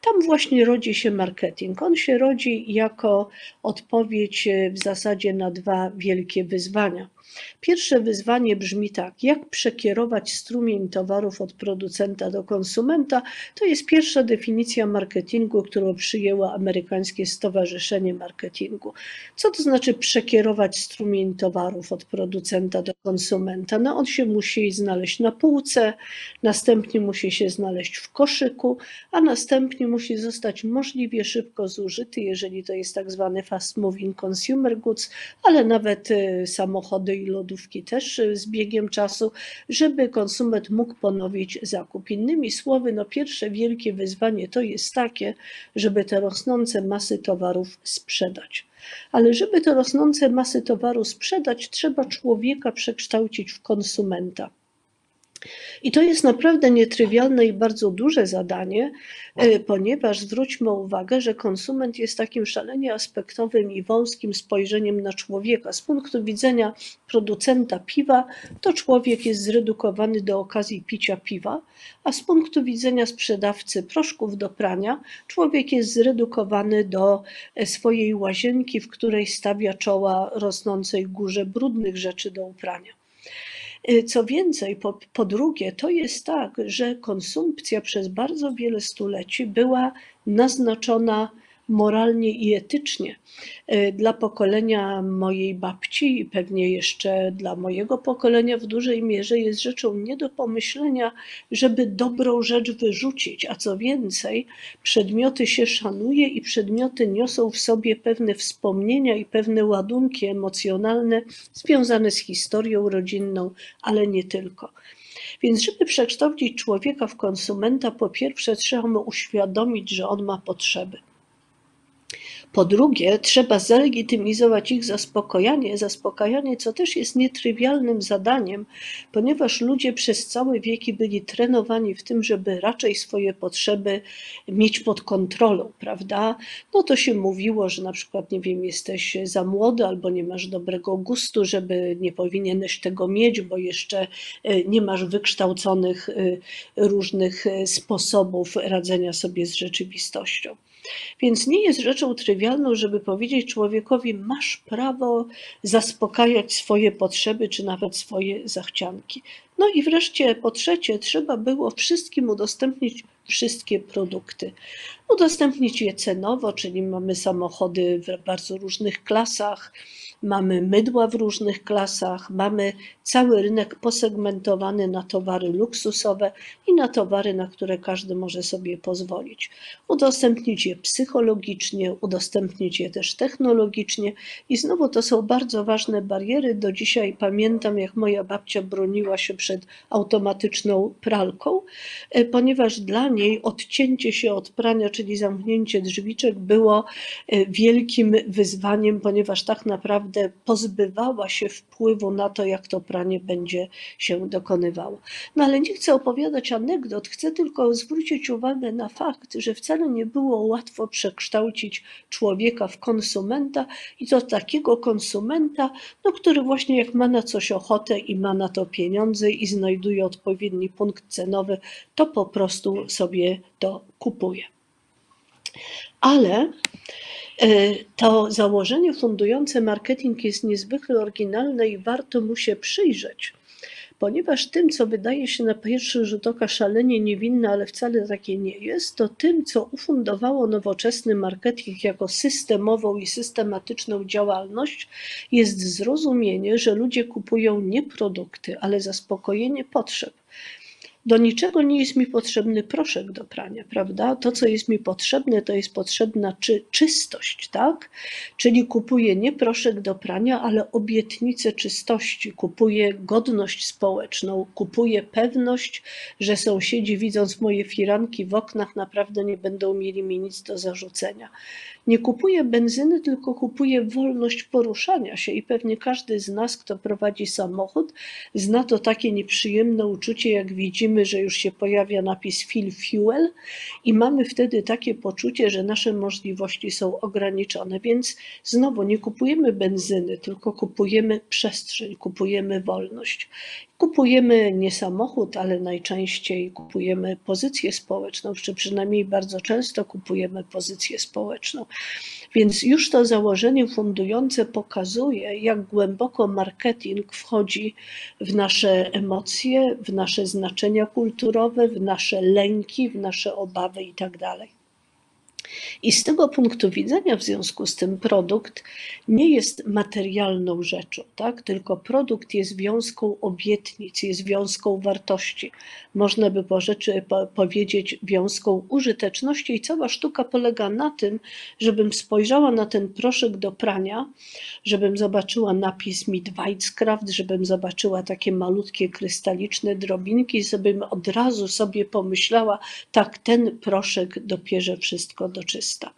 Tam właśnie rodzi się marketing. On się rodzi jako odpowiedź e, w zasadzie na dwa wielkie wyzwania. Pierwsze wyzwanie brzmi tak: jak przekierować strumień towarów od producenta do konsumenta? To jest pierwsza definicja marketingu, którą przyjęło amerykańskie Stowarzyszenie Marketingu. Co to znaczy przekierować strumień towarów od producenta do konsumenta? No, on się musi znaleźć na półce, następnie musi się znaleźć w koszyku, a następnie musi zostać możliwie szybko zużyty, jeżeli to jest tak zwany fast moving consumer goods, ale nawet y, samochody i lodówki też y, z biegiem czasu, żeby konsument mógł ponowić zakup. Innymi słowy, no pierwsze wielkie wyzwanie to jest takie, żeby te rosnące masy towarów sprzedać. Ale żeby te rosnące masy towaru sprzedać, trzeba człowieka przekształcić w konsumenta. I to jest naprawdę nietrywialne i bardzo duże zadanie, e, ponieważ zwróćmy uwagę, że konsument jest takim szalenie aspektowym i wąskim spojrzeniem na człowieka. Z punktu widzenia producenta piwa, to człowiek jest zredukowany do okazji picia piwa, a z punktu widzenia sprzedawcy proszków do prania, człowiek jest zredukowany do e, swojej łazienki, w której stawia czoła rosnącej górze brudnych rzeczy do uprania. Y, co więcej, po, po drugie, to jest tak, że konsumpcja przez bardzo wiele stuleci była naznaczona moralnie i etycznie. E, dla pokolenia mojej babci i pewnie jeszcze dla mojego pokolenia w dużej mierze jest rzeczą nie do pomyślenia, żeby dobrą rzecz wyrzucić, a co więcej, przedmioty się szanuje i przedmioty niosą w sobie pewne wspomnienia i pewne ładunki emocjonalne związane z historią rodzinną, ale nie tylko. Więc, żeby przekształcić człowieka w konsumenta, po pierwsze trzeba mu uświadomić, że on ma potrzeby. Po drugie, trzeba zalegitymizować ich zaspokojanie, zaspokajanie, co też jest nietrywialnym zadaniem, ponieważ ludzie przez całe wieki byli trenowani w tym, żeby raczej swoje potrzeby mieć pod kontrolą, prawda? No to się mówiło, że na przykład, nie wiem, jesteś za młody albo nie masz dobrego gustu, żeby nie powinieneś tego mieć, bo jeszcze e, nie masz wykształconych e, różnych e, sposobów radzenia sobie z rzeczywistością. Więc nie jest rzeczą trywialną, żeby powiedzieć człowiekowi: Masz prawo zaspokajać swoje potrzeby, czy nawet swoje zachcianki. No i wreszcie, po trzecie, trzeba było wszystkim udostępnić wszystkie produkty. Udostępnić je cenowo, czyli mamy samochody w bardzo różnych klasach, mamy mydła w różnych klasach, mamy cały rynek posegmentowany na towary luksusowe i na towary, na które każdy może sobie pozwolić. Udostępnić je psychologicznie, udostępnić je też technologicznie i znowu to są bardzo ważne bariery. Do dzisiaj pamiętam, jak moja babcia broniła się przed automatyczną pralką, e, ponieważ dla niej odcięcie się od prania, czyli zamknięcie drzwiczek było e, wielkim wyzwaniem, ponieważ tak naprawdę pozbywała się wpływu na to, jak to pranie będzie się dokonywało. No ale nie chcę opowiadać anegdot, chcę tylko zwrócić uwagę na fakt, że wcale nie było łatwo przekształcić człowieka w konsumenta i to takiego konsumenta, no, który właśnie jak ma na coś ochotę i ma na to pieniądze i znajduje odpowiedni punkt cenowy, to po prostu sobie to kupuje. Ale to założenie fundujące marketing jest niezwykle oryginalne i warto mu się przyjrzeć, ponieważ tym, co wydaje się na pierwszy rzut oka szalenie niewinne, ale wcale takie nie jest, to tym, co ufundowało nowoczesny marketing jako systemową i systematyczną działalność, jest zrozumienie, że ludzie kupują nie produkty, ale zaspokojenie potrzeb. Do niczego nie jest mi potrzebny proszek do prania, prawda? To, co jest mi potrzebne, to jest potrzebna czy, czystość, tak? Czyli kupuję nie proszek do prania, ale obietnicę czystości, kupuję godność społeczną, kupuję pewność, że sąsiedzi, widząc moje firanki w oknach, naprawdę nie będą mieli mi nic do zarzucenia. Nie kupuję benzyny, tylko kupuję wolność poruszania się i pewnie każdy z nas, kto prowadzi samochód, zna to takie nieprzyjemne uczucie, jak widzimy, że już się pojawia napis fill fuel i mamy wtedy takie poczucie, że nasze możliwości są ograniczone. Więc znowu nie kupujemy benzyny, tylko kupujemy przestrzeń, kupujemy wolność. Kupujemy nie samochód, ale najczęściej kupujemy pozycję społeczną, czy przynajmniej bardzo często kupujemy pozycję społeczną. Więc już to założenie fundujące pokazuje, jak głęboko marketing wchodzi w nasze emocje, w nasze znaczenia kulturowe, w nasze lęki, w nasze obawy itd. I z tego punktu widzenia, w związku z tym, produkt nie jest materialną rzeczą, tak? tylko produkt jest wiązką obietnic, jest wiązką wartości. Można by po rzeczy po, powiedzieć wiązką użyteczności, i cała sztuka polega na tym, żebym spojrzała na ten proszek do prania, żebym zobaczyła napis Midweitskraft, żebym zobaczyła takie malutkie krystaliczne drobinki, żebym od razu sobie pomyślała, tak, ten proszek dopierze wszystko do czysta.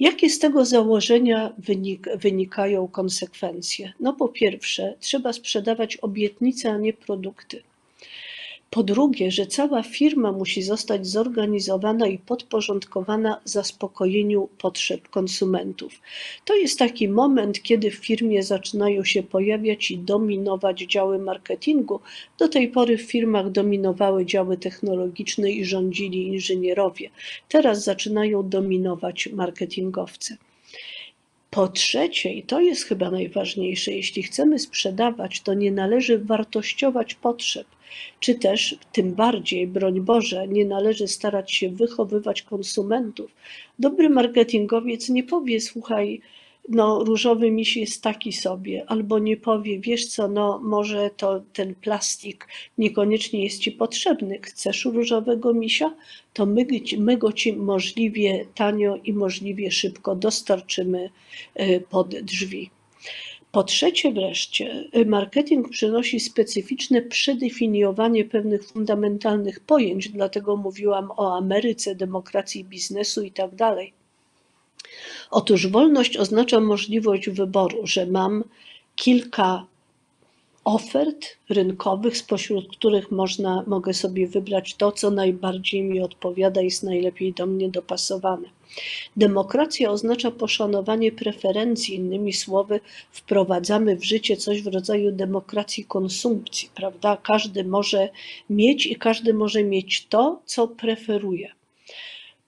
Jakie z tego założenia wynik, wynikają konsekwencje? No po pierwsze, trzeba sprzedawać obietnice, a nie produkty. Po drugie, że cała firma musi zostać zorganizowana i podporządkowana zaspokojeniu potrzeb konsumentów. To jest taki moment, kiedy w firmie zaczynają się pojawiać i dominować działy marketingu. Do tej pory w firmach dominowały działy technologiczne i rządzili inżynierowie. Teraz zaczynają dominować marketingowcy. Po trzecie, i to jest chyba najważniejsze, jeśli chcemy sprzedawać, to nie należy wartościować potrzeb, czy też tym bardziej, broń Boże, nie należy starać się wychowywać konsumentów. Dobry marketingowiec nie powie, słuchaj, no różowy miś jest taki sobie, albo nie powie, wiesz co, no może to ten plastik niekoniecznie jest ci potrzebny, chcesz różowego misia, to my, my go ci możliwie tanio i możliwie szybko dostarczymy y, pod drzwi. Po trzecie wreszcie, y, marketing przynosi specyficzne przedefiniowanie pewnych fundamentalnych pojęć, dlatego mówiłam o Ameryce, demokracji biznesu i tak dalej. Otóż wolność oznacza możliwość wyboru, że mam kilka ofert rynkowych, spośród których można, mogę sobie wybrać to, co najbardziej mi odpowiada i jest najlepiej do mnie dopasowane. Demokracja oznacza poszanowanie preferencji, innymi słowy, wprowadzamy w życie coś w rodzaju demokracji konsumpcji, prawda? Każdy może mieć i każdy może mieć to, co preferuje.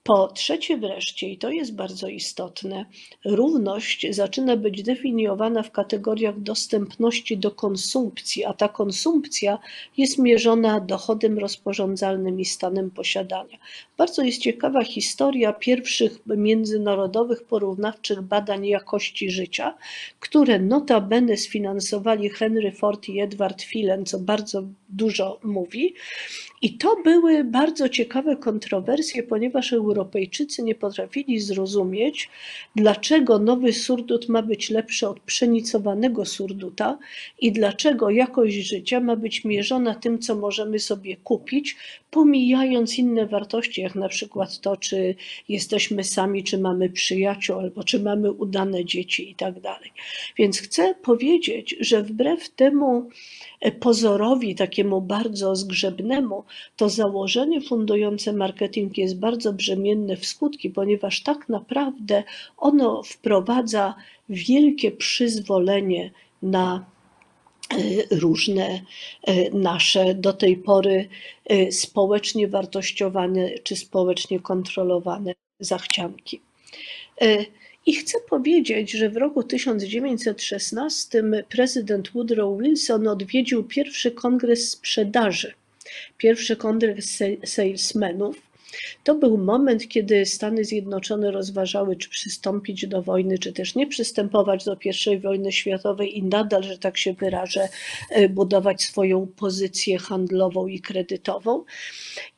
Po trzecie wreszcie, i to jest bardzo istotne, równość zaczyna być definiowana w kategoriach dostępności do konsumpcji, a ta konsumpcja jest mierzona dochodem rozporządzalnym i stanem posiadania. Bardzo jest ciekawa historia pierwszych międzynarodowych porównawczych badań jakości życia, które notabene sfinansowali Henry Ford i Edward Phelan, co bardzo dużo mówi. I to były bardzo ciekawe kontrowersje, ponieważ Europejczycy nie potrafili zrozumieć, dlaczego nowy surdut ma być lepszy od przenicowanego surduta i dlaczego jakość życia ma być mierzona tym, co możemy sobie kupić, pomijając inne wartości, jak na przykład to, czy jesteśmy sami, czy mamy przyjaciół, albo czy mamy udane dzieci i tak dalej. Więc chcę powiedzieć, że wbrew temu pozorowi, takiemu bardzo zgrzebnemu, to założenie fundujące marketing jest bardzo brzemienne w skutki, ponieważ tak naprawdę ono wprowadza wielkie przyzwolenie na e, różne e, nasze do tej pory e, społecznie wartościowane czy społecznie kontrolowane zachcianki. I chcę powiedzieć, że w roku 1916 prezydent Woodrow Wilson odwiedził pierwszy kongres sprzedaży, pierwszy kongres salesmenów to był moment, kiedy Stany Zjednoczone rozważały, czy przystąpić do wojny, czy też nie przystępować do I wojny światowej i nadal, że tak się wyrażę, e, budować swoją pozycję handlową i kredytową.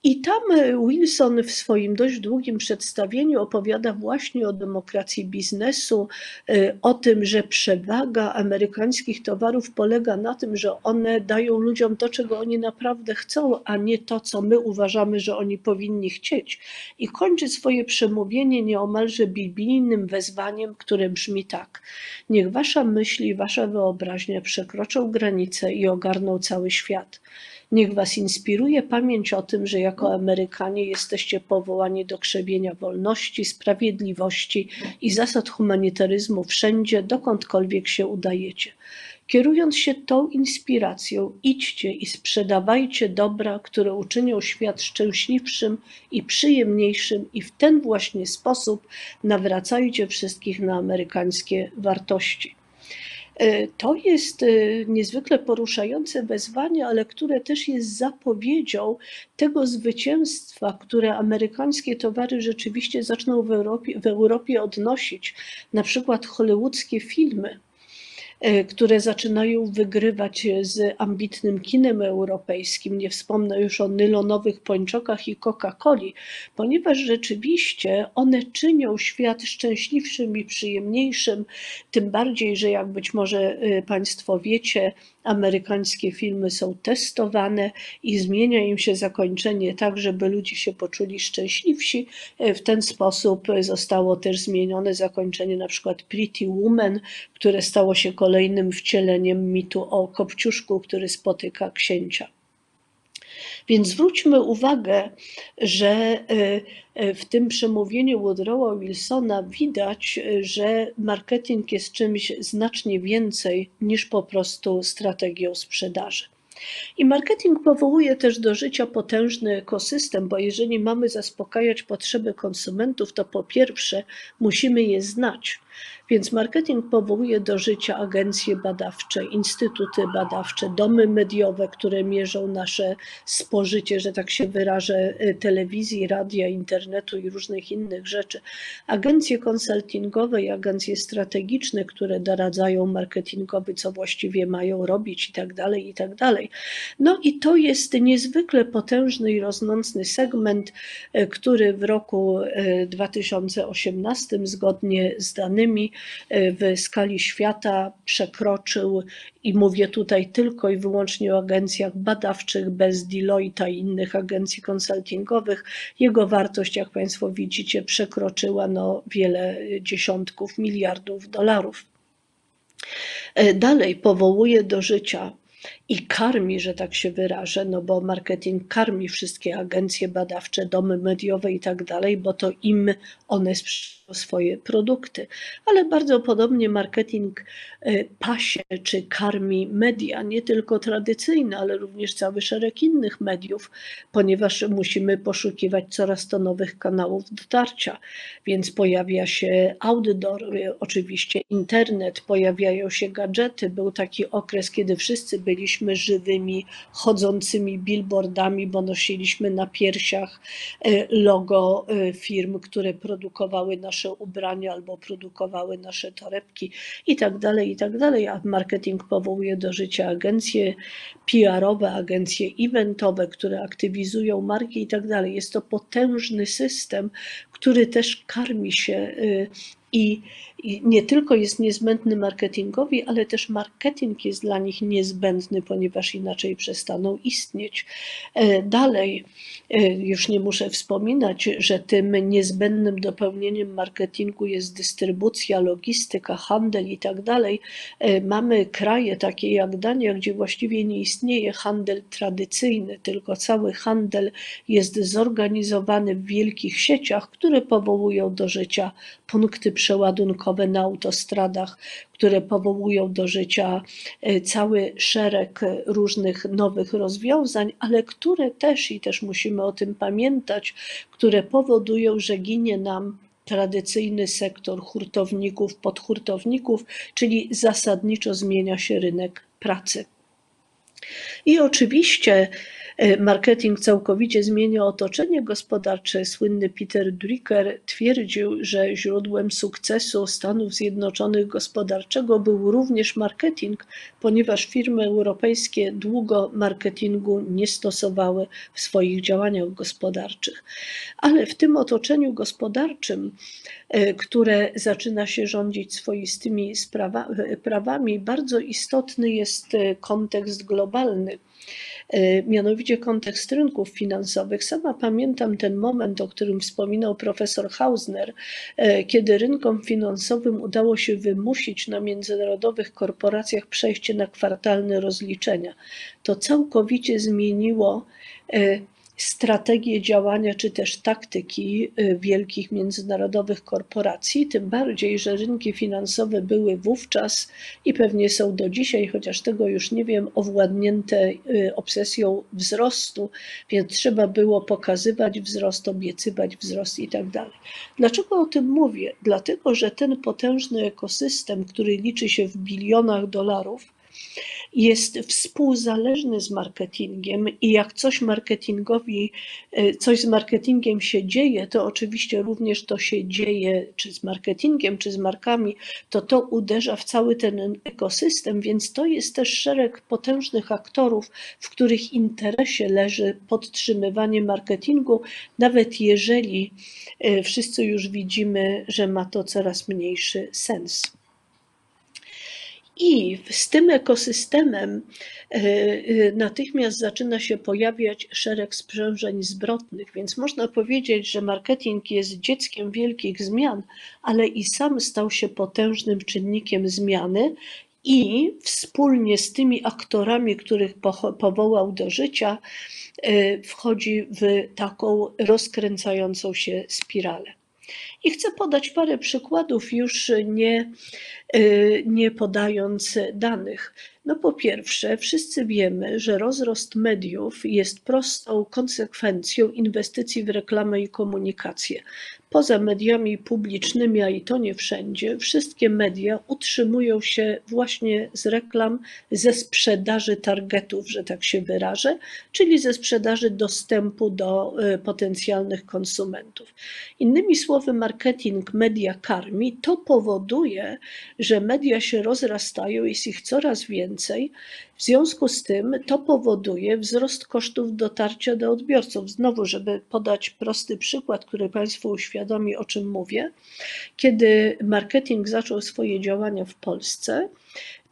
I tam e, Wilson w swoim dość długim przedstawieniu opowiada właśnie o demokracji biznesu, e, o tym, że przewaga amerykańskich towarów polega na tym, że one dają ludziom to, czego oni naprawdę chcą, a nie to, co my uważamy, że oni powinni chcieć. I kończy swoje przemówienie nieomalże biblijnym wezwaniem, które brzmi tak: Niech wasza myśl i wasza wyobraźnia przekroczą granice i ogarną cały świat. Niech Was inspiruje pamięć o tym, że jako Amerykanie jesteście powołani do krzewienia wolności, sprawiedliwości i zasad humanitaryzmu wszędzie, dokądkolwiek się udajecie. Kierując się tą inspiracją, idźcie i sprzedawajcie dobra, które uczynią świat szczęśliwszym i przyjemniejszym, i w ten właśnie sposób nawracajcie wszystkich na amerykańskie wartości. E, to jest e, niezwykle poruszające wezwanie, ale które też jest zapowiedzią tego zwycięstwa, które amerykańskie towary rzeczywiście zaczną w Europie, w Europie odnosić. Na przykład hollywoodzkie filmy które zaczynają wygrywać z ambitnym kinem europejskim. Nie wspomnę już o nylonowych pończokach i Coca-Coli, ponieważ rzeczywiście one czynią świat szczęśliwszym i przyjemniejszym, tym bardziej, że jak być może e, Państwo wiecie, amerykańskie filmy są testowane i zmienia im się zakończenie tak, żeby ludzie się poczuli szczęśliwsi. E, w ten sposób zostało też zmienione zakończenie na przykład Pretty Woman, które stało się kolejnym wcieleniem mitu o Kopciuszku, który spotyka księcia. Więc zwróćmy uwagę, że e, w tym przemówieniu Woodrowa Wilsona widać, że marketing jest czymś znacznie więcej niż po prostu strategią sprzedaży. I marketing powołuje też do życia potężny ekosystem, bo jeżeli mamy zaspokajać potrzeby konsumentów, to po pierwsze musimy je znać. Więc marketing powołuje do życia agencje badawcze, instytuty badawcze, domy mediowe, które mierzą nasze spożycie, że tak się wyrażę, y, telewizji, radia, internetu i różnych innych rzeczy. Agencje konsultingowe i agencje strategiczne, które doradzają marketingowi, co właściwie mają robić i tak dalej, i tak dalej. No i to jest niezwykle potężny i rosnący segment, y, który w roku 2018 y, zgodnie z danymi w skali świata przekroczył, i mówię tutaj tylko i wyłącznie o agencjach badawczych, bez Deloitte i innych agencji konsultingowych, jego wartość, jak Państwo widzicie, przekroczyła no wiele dziesiątków miliardów dolarów. Dalej powołuje do życia i karmi, że tak się wyrażę, no bo marketing karmi wszystkie agencje badawcze, domy mediowe i tak dalej, bo to im one sprzedają swoje produkty, ale bardzo podobnie marketing e, pasie czy karmi media, nie tylko tradycyjne, ale również cały szereg innych mediów, ponieważ musimy poszukiwać coraz to nowych kanałów dotarcia, więc pojawia się outdoor, e, oczywiście internet, pojawiają się gadżety. Był taki okres, kiedy wszyscy byliśmy żywymi, chodzącymi billboardami, bo nosiliśmy na piersiach e, logo firm, które produkowały nasze ubrania albo produkowały nasze torebki i tak dalej, i tak dalej. A marketing powołuje do życia agencje PR-owe, agencje eventowe, które aktywizują marki i tak dalej. Jest to potężny system, który też karmi się y, i, I, nie tylko jest niezbędny marketingowi, ale też marketing jest dla nich niezbędny, ponieważ inaczej przestaną istnieć. E, dalej, e, już nie muszę wspominać, że tym niezbędnym dopełnieniem marketingu jest dystrybucja, logistyka, handel i tak dalej. E, mamy kraje takie jak Dania, gdzie właściwie nie istnieje handel tradycyjny, tylko cały handel jest zorganizowany w wielkich sieciach, które powołują do życia punkty przeładunkowe na autostradach, które powołują do życia e, cały szereg różnych nowych rozwiązań, ale które też, i też musimy o tym pamiętać, które powodują, że ginie nam tradycyjny sektor hurtowników, podhurtowników, czyli zasadniczo zmienia się rynek pracy. I oczywiście marketing całkowicie zmienia otoczenie gospodarcze. Słynny Peter Drucker twierdził, że źródłem sukcesu Stanów Zjednoczonych gospodarczego był również marketing, ponieważ firmy europejskie długo marketingu nie stosowały w swoich działaniach gospodarczych. Ale w tym otoczeniu gospodarczym, e, które zaczyna się rządzić swoistymi sprawa, prawami, bardzo istotny jest e, kontekst globalny. E, mianowicie kontekst rynków finansowych. Sama pamiętam ten moment, o którym wspominał profesor Hausner, e, kiedy rynkom finansowym udało się wymusić na międzynarodowych korporacjach przejście na kwartalne rozliczenia. To całkowicie zmieniło e, strategie działania czy też taktyki y, wielkich międzynarodowych korporacji, tym bardziej, że rynki finansowe były wówczas i pewnie są do dzisiaj, chociaż tego już nie wiem, owładnięte y, obsesją wzrostu, więc trzeba było pokazywać wzrost, obiecywać wzrost i tak dalej. Dlaczego o tym mówię? Dlatego, że ten potężny ekosystem, który liczy się w bilionach dolarów, jest współzależny z marketingiem i jak coś marketingowi, e, coś z marketingiem się dzieje, to oczywiście również to się dzieje, czy z marketingiem, czy z markami, to to uderza w cały ten ekosystem, więc to jest też szereg potężnych aktorów, w których interesie leży podtrzymywanie marketingu, nawet jeżeli e, wszyscy już widzimy, że ma to coraz mniejszy sens. I z tym ekosystemem e, e, natychmiast zaczyna się pojawiać szereg sprzężeń zwrotnych, więc można powiedzieć, że marketing jest dzieckiem wielkich zmian, ale i sam stał się potężnym czynnikiem zmiany i wspólnie z tymi aktorami, których powołał do życia, e, wchodzi w taką rozkręcającą się spiralę. I chcę podać parę przykładów, już nie, y, nie podając danych. No po pierwsze, wszyscy wiemy, że rozrost mediów jest prostą konsekwencją inwestycji w reklamę i komunikację. Poza mediami publicznymi, a i to nie wszędzie, wszystkie media utrzymują się właśnie z reklam, ze sprzedaży targetów, że tak się wyrażę, czyli ze sprzedaży dostępu do y, potencjalnych konsumentów. Innymi słowy, marketing media karmi, to powoduje, że media się rozrastają, jest ich coraz więcej. W związku z tym to powoduje wzrost kosztów dotarcia do odbiorców. Znowu, żeby podać prosty przykład, który Państwu uświadomi, o czym mówię. Kiedy marketing zaczął swoje działania w Polsce,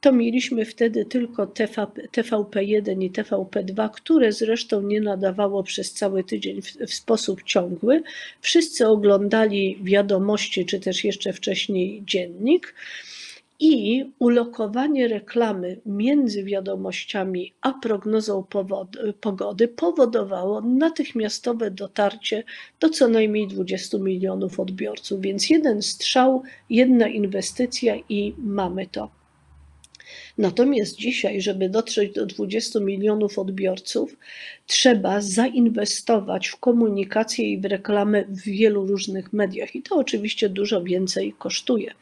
to mieliśmy wtedy tylko TVP1 i TVP2, które zresztą nie nadawało przez cały tydzień w, w, sposób ciągły. Wszyscy oglądali wiadomości, czy też jeszcze wcześniej dziennik. I ulokowanie reklamy między wiadomościami a prognozą pogody powodowało natychmiastowe dotarcie do co najmniej 20 milionów odbiorców. Więc jeden strzał, jedna inwestycja i mamy to. Natomiast dzisiaj, żeby dotrzeć do 20 milionów odbiorców, trzeba zainwestować w komunikację i w reklamę w wielu różnych mediach, i to oczywiście dużo więcej kosztuje.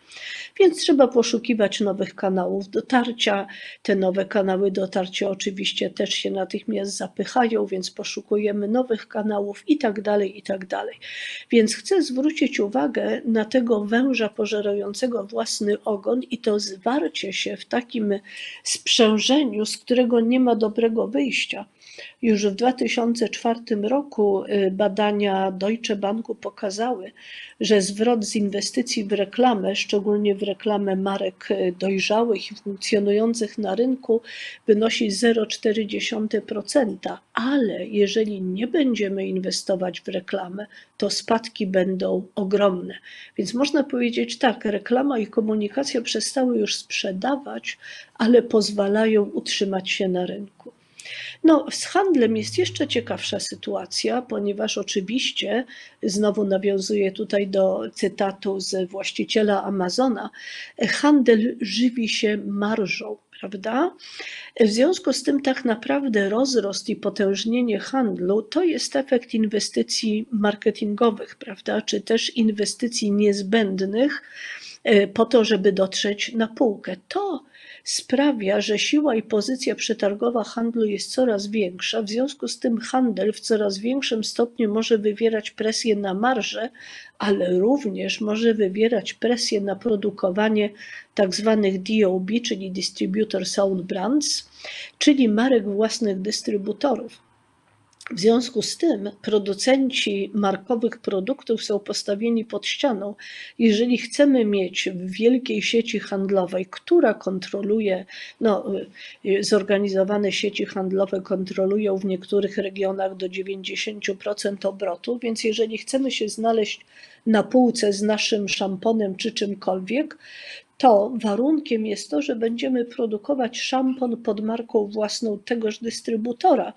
Więc trzeba poszukiwać nowych kanałów dotarcia. Te nowe kanały dotarcia oczywiście też się natychmiast zapychają, więc poszukujemy nowych kanałów i tak dalej, i tak dalej. Więc chcę zwrócić uwagę na tego węża pożerającego własny ogon i to zwarcie się w takim sprzężeniu, z którego nie ma dobrego wyjścia. Już w 2004 roku y, badania Deutsche Banku pokazały, że zwrot z inwestycji w reklamę, szczególnie w reklamę marek y, dojrzałych i funkcjonujących na rynku, wynosi 0,4%, ale jeżeli nie będziemy inwestować w reklamę, to spadki będą ogromne. Więc można powiedzieć tak, reklama i komunikacja przestały już sprzedawać, ale pozwalają utrzymać się na rynku. No, z handlem jest jeszcze ciekawsza sytuacja, ponieważ oczywiście, znowu nawiązuję tutaj do cytatu z właściciela Amazona, handel żywi się marżą, prawda? W związku z tym, tak naprawdę rozrost i potężnienie handlu to jest efekt inwestycji marketingowych, prawda? Czy też inwestycji niezbędnych e, po to, żeby dotrzeć na półkę. To sprawia, że siła i pozycja przetargowa handlu jest coraz większa. W związku z tym handel w coraz większym stopniu może wywierać presję na marżę, ale również może wywierać presję na produkowanie tak zwanych DOB, czyli Distributor Sound Brands, czyli marek własnych dystrybutorów. W związku z tym producenci markowych produktów są postawieni pod ścianą. Jeżeli chcemy mieć w wielkiej sieci handlowej, która kontroluje, no, zorganizowane sieci handlowe kontrolują w niektórych regionach do 90% obrotu, więc jeżeli chcemy się znaleźć na półce z naszym szamponem czy czymkolwiek, to warunkiem jest to, że będziemy produkować szampon pod marką własną tegoż dystrybutora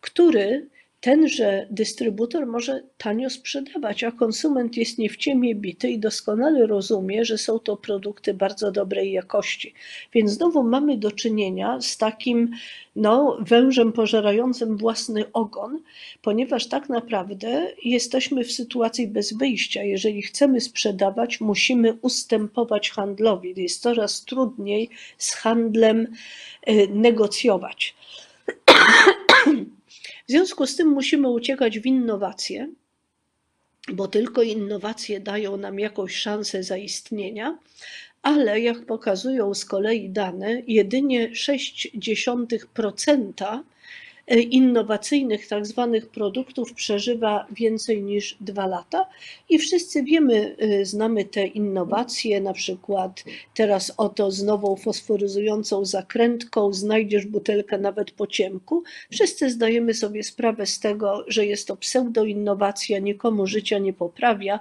który tenże dystrybutor może tanio sprzedawać, a konsument jest nie w ciemię bity i doskonale rozumie, że są to produkty bardzo dobrej jakości. Więc znowu mamy do czynienia z takim no, wężem pożerającym własny ogon, ponieważ tak naprawdę jesteśmy w sytuacji bez wyjścia. Jeżeli chcemy sprzedawać, musimy ustępować handlowi. Jest coraz trudniej z handlem y, negocjować. W związku z tym musimy uciekać w innowacje, bo tylko innowacje dają nam jakąś szansę zaistnienia, ale jak pokazują z kolei dane, jedynie 0,6% E, innowacyjnych tak zwanych produktów przeżywa więcej niż dwa lata i wszyscy wiemy, e, znamy te innowacje, na przykład teraz oto z nową fosforyzującą zakrętką znajdziesz butelkę nawet po ciemku. Wszyscy zdajemy sobie sprawę z tego, że jest to pseudoinnowacja, nikomu życia nie poprawia,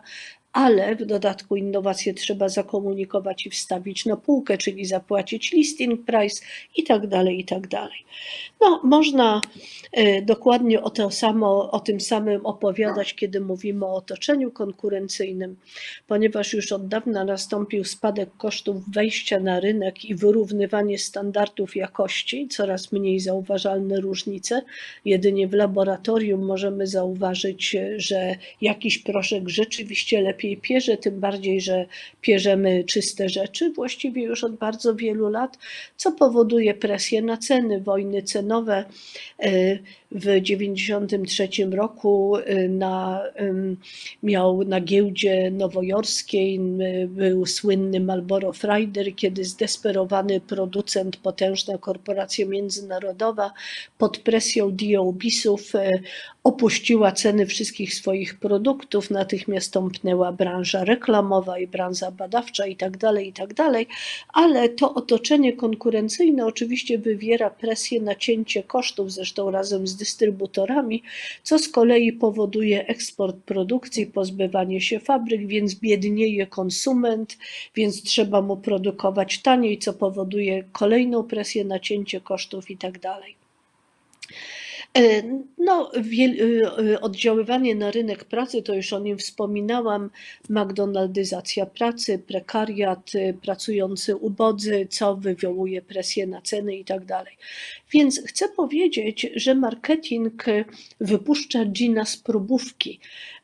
ale w dodatku innowacje trzeba zakomunikować i wstawić na półkę, czyli zapłacić listing price i tak dalej, i tak dalej. No, można e, dokładnie o, to samo, o tym samym opowiadać, kiedy mówimy o otoczeniu konkurencyjnym, ponieważ już od dawna nastąpił spadek kosztów wejścia na rynek i wyrównywanie standardów jakości, coraz mniej zauważalne różnice. Jedynie w laboratorium możemy zauważyć, że jakiś proszek rzeczywiście lepiej pierze, tym bardziej, że pierzemy czyste rzeczy, właściwie już od bardzo wielu lat, co powoduje presję na ceny, wojny cenowe. W 1993 roku y, na, miał na giełdzie nowojorskiej był słynny Marlboro Friday, kiedy zdesperowany producent, potężna korporacja międzynarodowa pod presją DOB-ów y, opuściła ceny wszystkich swoich produktów, natychmiast tąpnęła branża reklamowa i branża badawcza i tak dalej, i tak ale to otoczenie konkurencyjne oczywiście wywiera presję na cięcie kosztów, zresztą razem z dystrybutorami, co z kolei powoduje eksport produkcji, pozbywanie się fabryk, więc biednieje konsument, więc trzeba mu produkować taniej, co powoduje kolejną presję na cięcie kosztów i tak. E, No, y, y, oddziaływanie na rynek pracy, to już o nim wspominałam, McDonaldyzacja pracy, prekariat, pracujący ubodzy, co wywołuje presję na ceny i tak dalej. Więc chcę powiedzieć, że marketing y, wypuszcza gina z próbówki,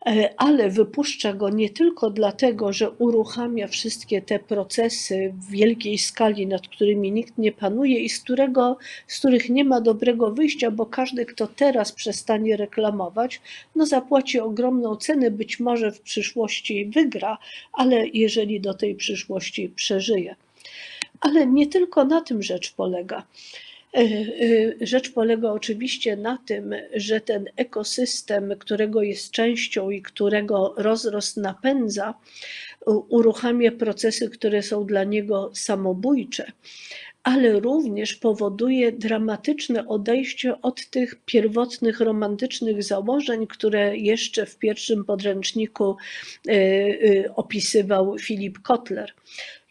e, ale wypuszcza go nie tylko dlatego, że uruchamia wszystkie te procesy w wielkiej skali, nad którymi nikt nie panuje i z, którego, z których nie ma dobrego wyjścia, bo każdy, kto teraz przestanie reklamować, no zapłaci ogromną cenę, być może w przyszłości wygra, ale jeżeli do tej przyszłości przeżyje. Ale nie tylko na tym rzecz polega. E, e, Rzecz polega oczywiście na tym, że ten ekosystem, którego jest częścią i którego rozrost napędza, uruchamia procesy, które są dla niego samobójcze, ale również powoduje dramatyczne odejście od tych pierwotnych romantycznych założeń, które jeszcze w pierwszym podręczniku e, opisywał Philip Kotler.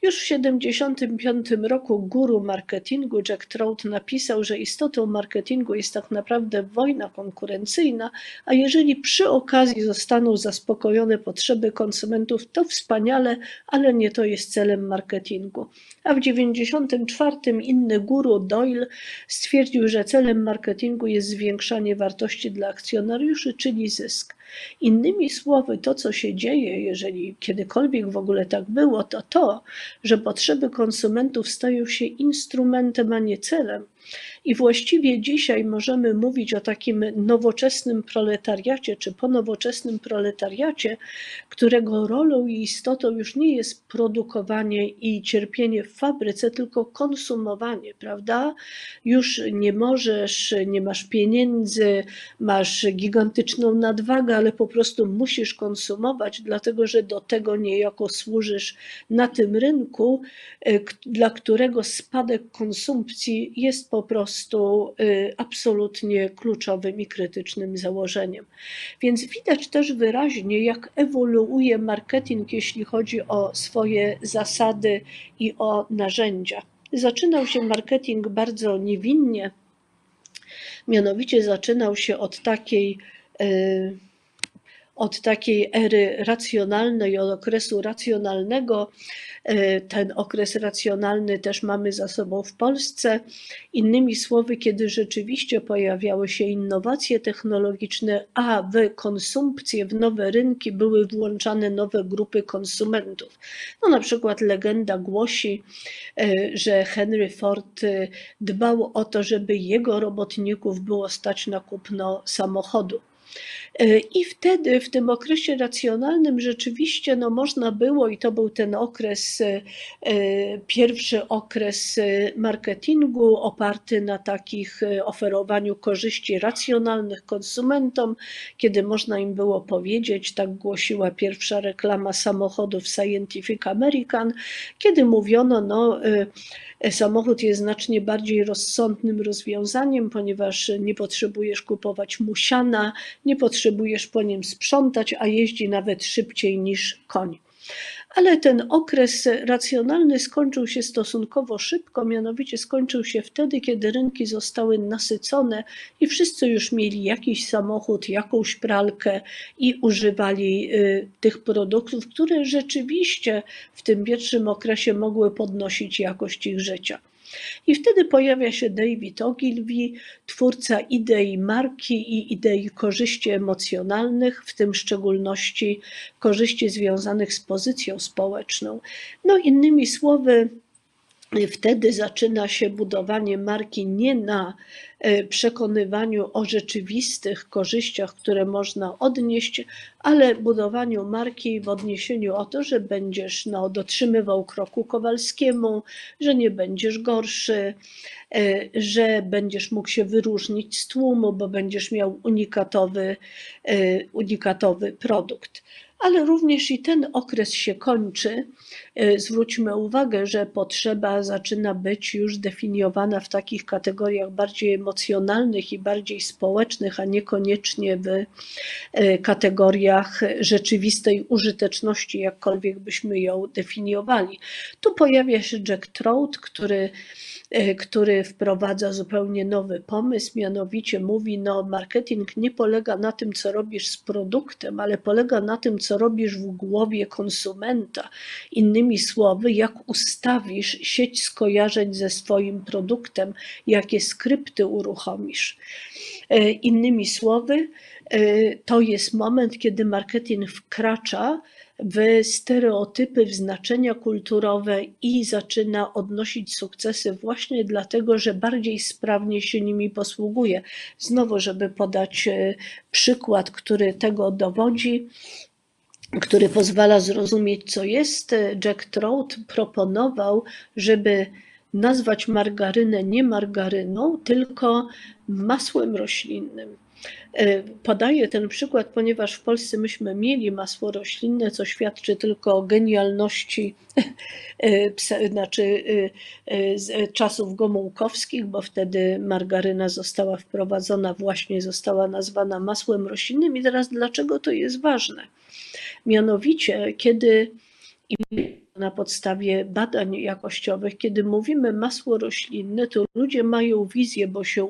Już w 1975 roku guru marketingu Jack Trout napisał, że istotą marketingu jest tak naprawdę wojna konkurencyjna, a jeżeli przy okazji zostaną zaspokojone potrzeby konsumentów, to wspaniale, ale nie to jest celem marketingu. A w 1994 inny guru Doyle stwierdził, że celem marketingu jest zwiększanie wartości dla akcjonariuszy, czyli zysk. Innymi słowy, to co się dzieje, jeżeli kiedykolwiek w ogóle tak było, to to, że potrzeby konsumentów stają się instrumentem, a nie celem. I właściwie dzisiaj możemy mówić o takim nowoczesnym proletariacie, czy ponowoczesnym proletariacie, którego rolą i istotą już nie jest produkowanie i cierpienie w fabryce, tylko konsumowanie, prawda? Już nie możesz, nie masz pieniędzy, masz gigantyczną nadwagę, ale po prostu musisz konsumować, dlatego że do tego niejako służysz na tym rynku, k- dla którego spadek konsumpcji jest po prostu y, absolutnie kluczowym i krytycznym założeniem. Więc widać też wyraźnie, jak ewoluuje marketing, jeśli chodzi o swoje zasady i o narzędzia. Zaczynał się marketing bardzo niewinnie, mianowicie zaczynał się od takiej. y, od takiej ery racjonalnej, od okresu racjonalnego. E, Ten okres racjonalny też mamy za sobą w Polsce. Innymi słowy, kiedy rzeczywiście pojawiały się innowacje technologiczne, a w konsumpcję, w nowe rynki były włączane nowe grupy konsumentów. No, na przykład legenda głosi, e, że Henry Ford e, dbał o to, żeby jego robotników było stać na kupno samochodu. E, I wtedy, w tym okresie racjonalnym, rzeczywiście no, można było, i to był ten okres, e, e, pierwszy okres marketingu oparty na takich oferowaniu korzyści racjonalnych konsumentom, kiedy można im było powiedzieć, tak głosiła pierwsza reklama samochodów Scientific American, kiedy mówiono, no, Samochód jest znacznie bardziej rozsądnym rozwiązaniem, ponieważ nie potrzebujesz kupować musiana, nie potrzebujesz po nim sprzątać, a jeździ nawet szybciej niż koń. Ale ten okres racjonalny skończył się stosunkowo szybko, mianowicie skończył się wtedy, kiedy rynki zostały nasycone i wszyscy już mieli jakiś samochód, jakąś pralkę i używali y, tych produktów, które rzeczywiście w tym pierwszym okresie mogły podnosić jakość ich życia. I wtedy pojawia się David Ogilvy, twórca idei marki i idei korzyści emocjonalnych, w tym w szczególności korzyści związanych z pozycją społeczną. No, innymi słowy, Wtedy zaczyna się budowanie marki nie na e, przekonywaniu o rzeczywistych korzyściach, które można odnieść, ale budowaniu marki w odniesieniu o to, że będziesz no, dotrzymywał kroku Kowalskiemu, że nie będziesz gorszy, e, że będziesz mógł się wyróżnić z tłumu, bo będziesz miał unikatowy, e, unikatowy produkt. Ale również i ten okres się kończy, e, zwróćmy uwagę, że potrzeba zaczyna być już definiowana w takich kategoriach bardziej emocjonalnych i bardziej społecznych, a niekoniecznie w e, kategoriach rzeczywistej użyteczności, jakkolwiek byśmy ją definiowali. Tu pojawia się Jack Trout, który który wprowadza zupełnie nowy pomysł, mianowicie mówi, no marketing nie polega na tym, co robisz z produktem, ale polega na tym, co robisz w głowie konsumenta. Innymi słowy, jak ustawisz sieć skojarzeń ze swoim produktem, jakie skrypty uruchomisz. E, Innymi słowy, e, to jest moment, kiedy marketing wkracza w stereotypy, w znaczenia kulturowe i zaczyna odnosić sukcesy właśnie dlatego, że bardziej sprawnie się nimi posługuje. Znowu, żeby podać e, przykład, który tego dowodzi, który pozwala zrozumieć, co jest, e, Jack Trout proponował, żeby nazwać margarynę nie margaryną, tylko masłem roślinnym. E, Podaję ten przykład, ponieważ w Polsce myśmy mieli masło roślinne, co świadczy tylko o genialności e, znaczy e, czasów gomułkowskich, bo wtedy margaryna została wprowadzona, właśnie została nazwana masłem roślinnym. I teraz dlaczego to jest ważne? Mianowicie, kiedy na podstawie badań jakościowych, kiedy mówimy masło roślinne, to ludzie mają wizję, bo się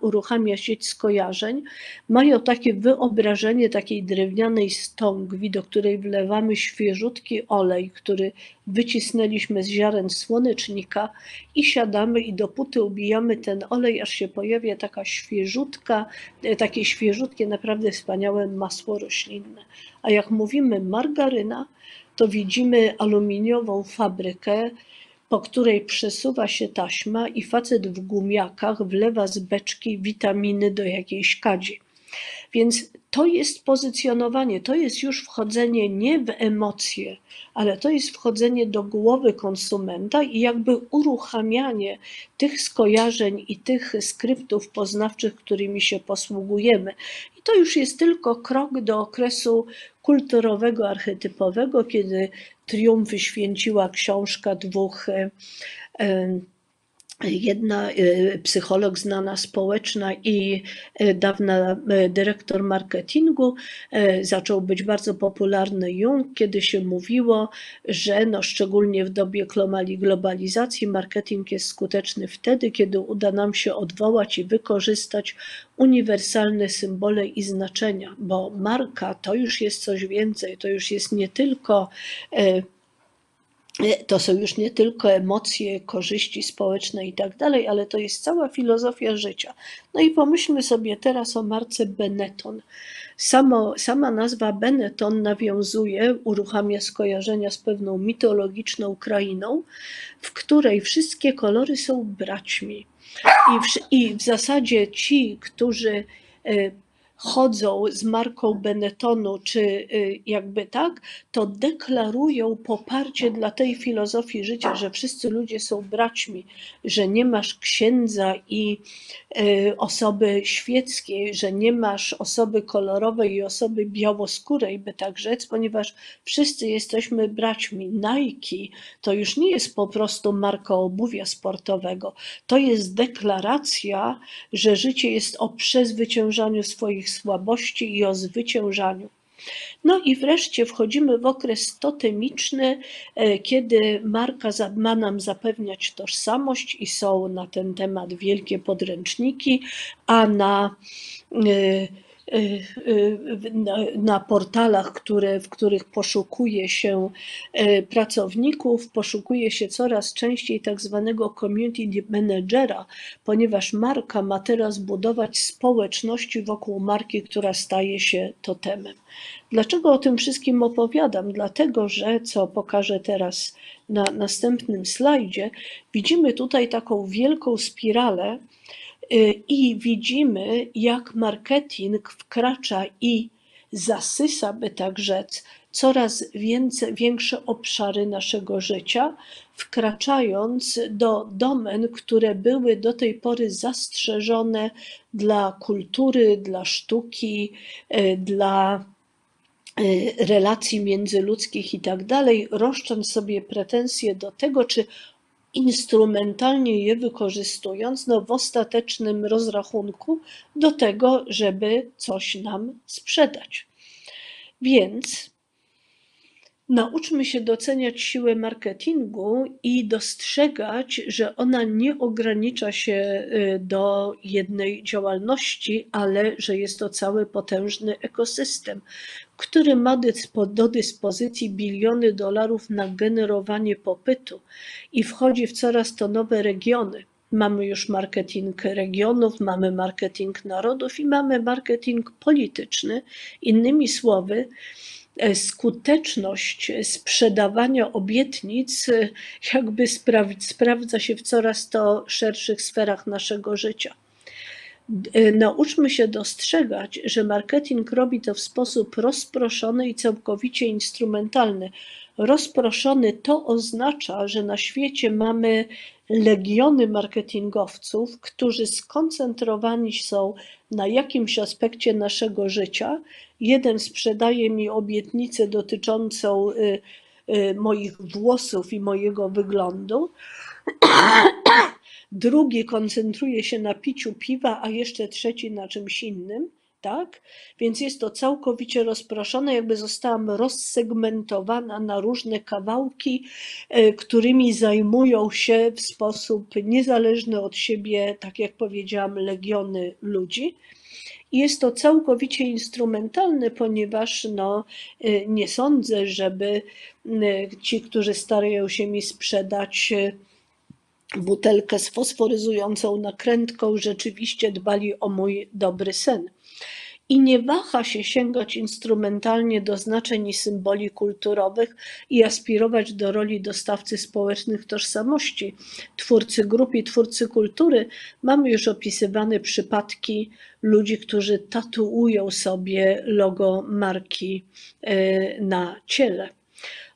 uruchamia sieć skojarzeń, mają takie wyobrażenie takiej drewnianej stągwi, do której wlewamy świeżutki olej, który wycisnęliśmy z ziaren słonecznika i siadamy i dopóty ubijamy ten olej, aż się pojawia taka świeżutka, e, takie świeżutkie, naprawdę wspaniałe masło roślinne. A jak mówimy margaryna, to widzimy aluminiową fabrykę, po której przesuwa się taśma i facet w gumiakach wlewa z beczki witaminy do jakiejś kadzi. Więc to jest pozycjonowanie, to jest już wchodzenie nie w emocje, ale to jest wchodzenie do głowy konsumenta i jakby uruchamianie tych skojarzeń i tych skryptów poznawczych, którymi się posługujemy. I to już jest tylko krok do okresu kulturowego, archetypowego, kiedy triumfy święciła książka dwóch. Jedna e, psycholog znana społeczna i e, dawna e, dyrektor marketingu zaczął być bardzo popularny. Jung, kiedy się mówiło, że no szczególnie w dobie globalizacji marketing jest skuteczny wtedy, kiedy uda nam się odwołać i wykorzystać uniwersalne symbole i znaczenia, bo marka to już jest coś więcej, to już jest nie tylko to są już nie tylko emocje, korzyści społeczne i tak dalej, ale to jest cała filozofia życia. No i pomyślmy sobie teraz o marce Benetton. Samo, sama nazwa Benetton nawiązuje, uruchamia skojarzenia z pewną mitologiczną krainą, w której wszystkie kolory są braćmi. I w, i w zasadzie ci, którzy e, chodzą z marką Benettonu, czy y, jakby tak, to deklarują poparcie dla tej filozofii życia, że wszyscy ludzie są braćmi, że nie masz księdza i y, osoby świeckiej, że nie masz osoby kolorowej i osoby białoskórej, by tak rzec, ponieważ wszyscy jesteśmy braćmi. Nike to już nie jest po prostu marka obuwia sportowego, to jest deklaracja, że życie jest o przezwyciężaniu swoich słabości i o zwyciężaniu. No i wreszcie wchodzimy w okres totemiczny, e, kiedy marka ma nam zapewniać tożsamość i są na ten temat wielkie podręczniki, a na, e, na, na portalach, które, w których poszukuje się e, pracowników, poszukuje się coraz częściej tak zwanego community managera, ponieważ marka ma teraz budować społeczności wokół marki, która staje się totemem. Dlaczego o tym wszystkim opowiadam? Dlatego, że co pokażę teraz na następnym slajdzie, widzimy tutaj taką wielką spiralę y, i widzimy, jak marketing wkracza i zasysa, by tak rzec, coraz więcej, większe obszary naszego życia, wkraczając do domen, które były do tej pory zastrzeżone dla kultury, dla sztuki, y, dla y, relacji międzyludzkich i tak dalej, roszcząc sobie pretensje do tego, czy instrumentalnie je wykorzystując, no w ostatecznym rozrachunku do tego, żeby coś nam sprzedać. Więc nauczmy się doceniać siłę marketingu i dostrzegać, że ona nie ogranicza się y, do jednej działalności, ale że jest to cały potężny ekosystem, który ma do dyspozycji biliony dolarów na generowanie popytu i wchodzi w coraz to nowe regiony. Mamy już marketing regionów, mamy marketing narodów i mamy marketing polityczny. Innymi słowy, e, skuteczność sprzedawania obietnic e, jakby spraw- sprawdza się w coraz to szerszych sferach naszego życia. E, Nauczmy się dostrzegać, że marketing robi to w sposób rozproszony i całkowicie instrumentalny. Rozproszony to oznacza, że na świecie mamy legiony marketingowców, którzy skoncentrowani są na jakimś aspekcie naszego życia. Jeden sprzedaje mi obietnicę dotyczącą y, y, moich włosów i mojego wyglądu. Drugi koncentruje się na piciu piwa, a jeszcze trzeci na czymś innym, tak? Więc jest to całkowicie rozproszone, jakby zostałam rozsegmentowana na różne kawałki, e, którymi zajmują się w sposób niezależny od siebie, tak jak powiedziałam, legiony ludzi. Jest to całkowicie instrumentalne, ponieważ no, e, nie sądzę, żeby m, ci, którzy starają się mi sprzedać e, butelkę z fosforyzującą nakrętką, rzeczywiście dbali o mój dobry sen. I nie waha się sięgać instrumentalnie do znaczeń i symboli kulturowych i aspirować do roli dostawcy społecznych tożsamości, twórcy grup i twórcy kultury. Mamy już opisywane przypadki ludzi, którzy tatuują sobie logo marki e, na ciele.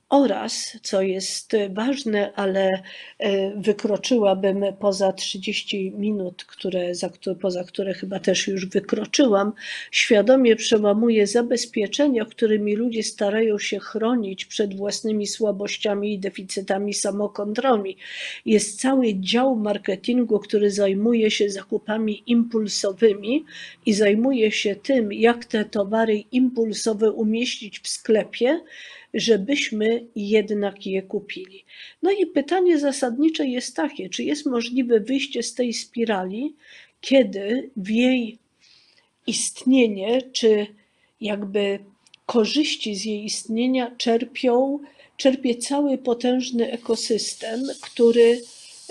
Oraz, co jest ważne, ale e, wykroczyłabym poza 30 minut, które, za, poza które chyba też już wykroczyłam, świadomie przełamuję zabezpieczenia, którymi ludzie starają się chronić przed własnymi słabościami i deficytami samokontroli. Jest cały dział marketingu, który zajmuje się zakupami impulsowymi i zajmuje się tym, jak te towary impulsowe umieścić w sklepie, żebyśmy jednak je kupili. No i pytanie zasadnicze jest takie, czy jest możliwe wyjście z tej spirali, kiedy w jej istnienie, czy jakby korzyści z jej istnienia czerpią, czerpie cały potężny ekosystem, który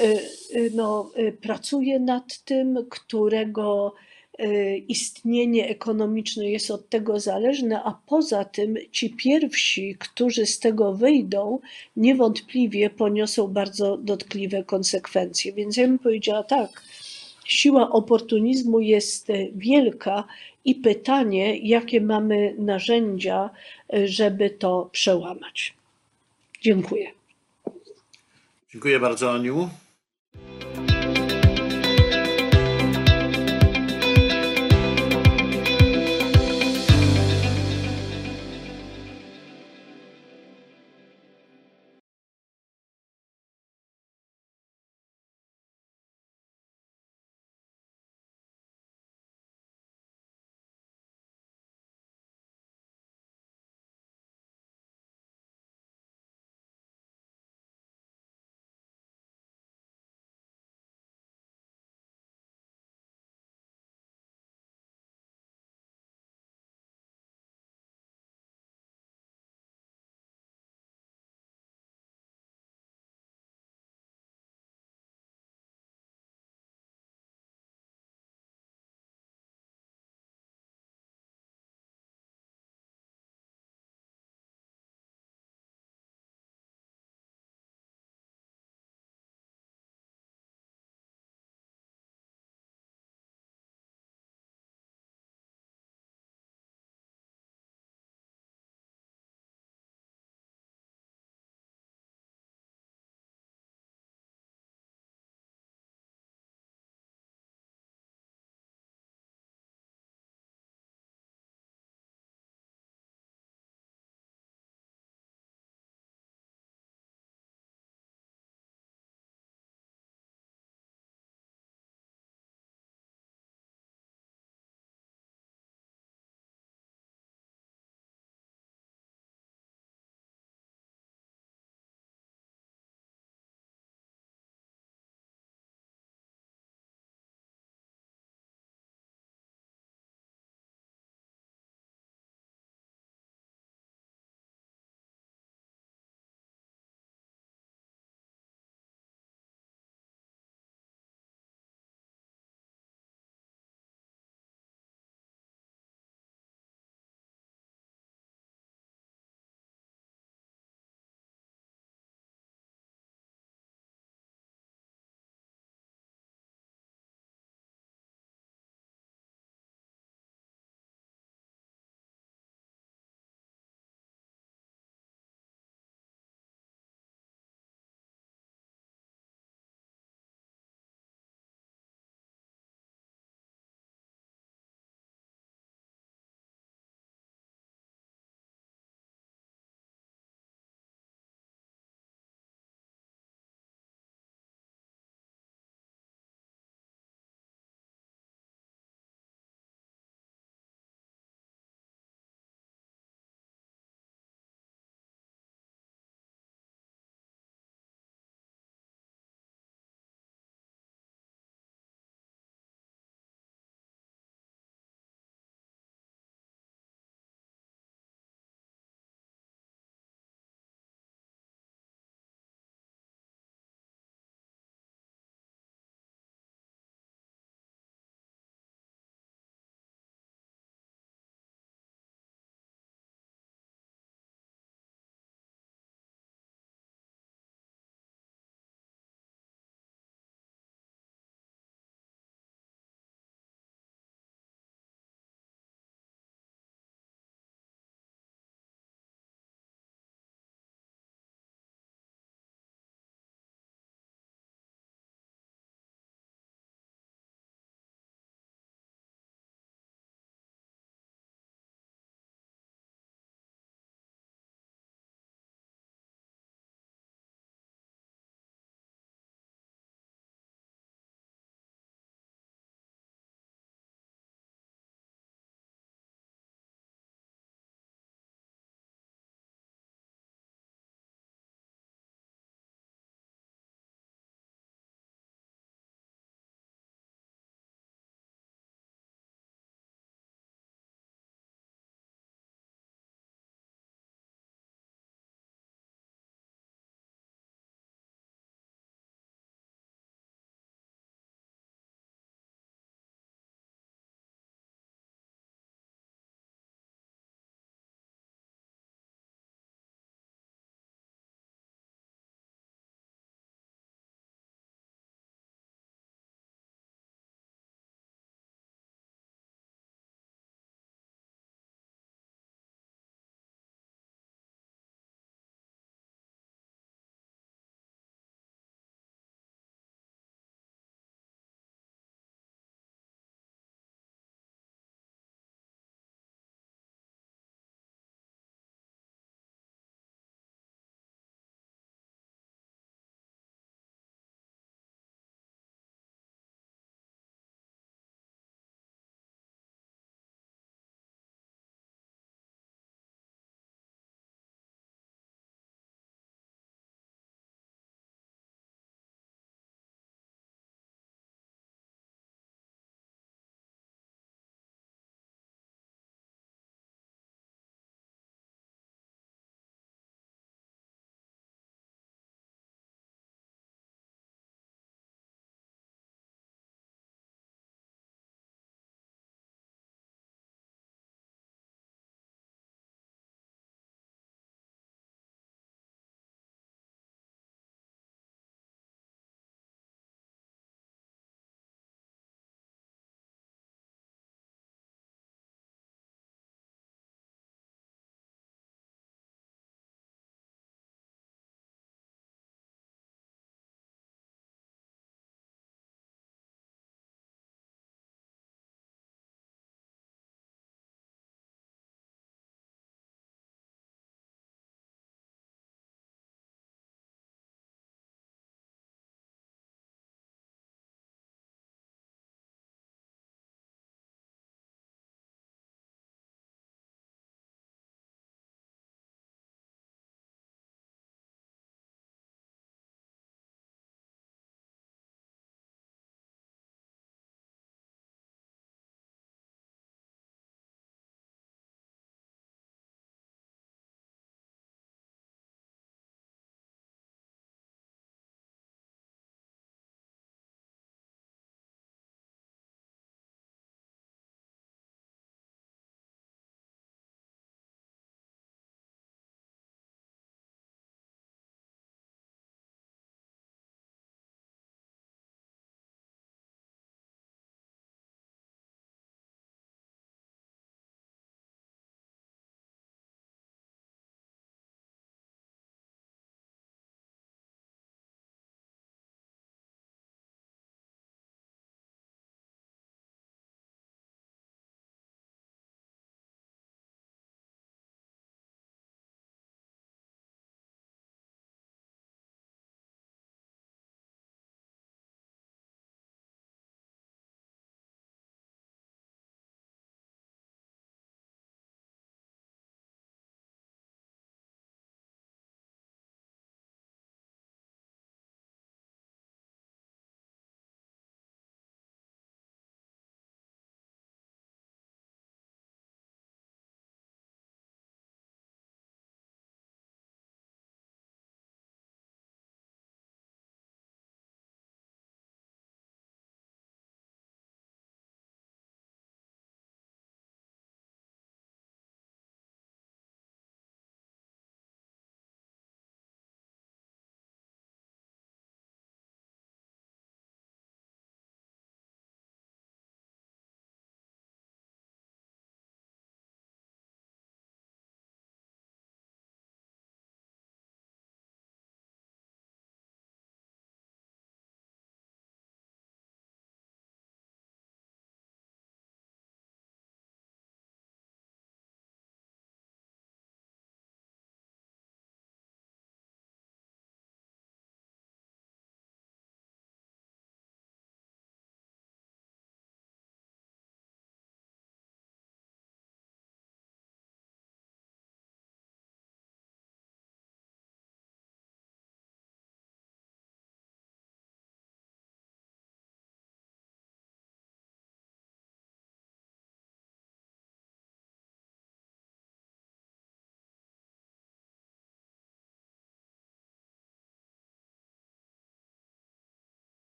y, y, no, y, pracuje nad tym, którego istnienie ekonomiczne jest od tego zależne, a poza tym ci pierwsi, którzy z tego wyjdą, niewątpliwie poniosą bardzo dotkliwe konsekwencje. Więc ja bym powiedziała tak, siła oportunizmu jest wielka i pytanie, jakie mamy narzędzia, e, żeby to przełamać. Dziękuję. Dziękuję bardzo, Aniu.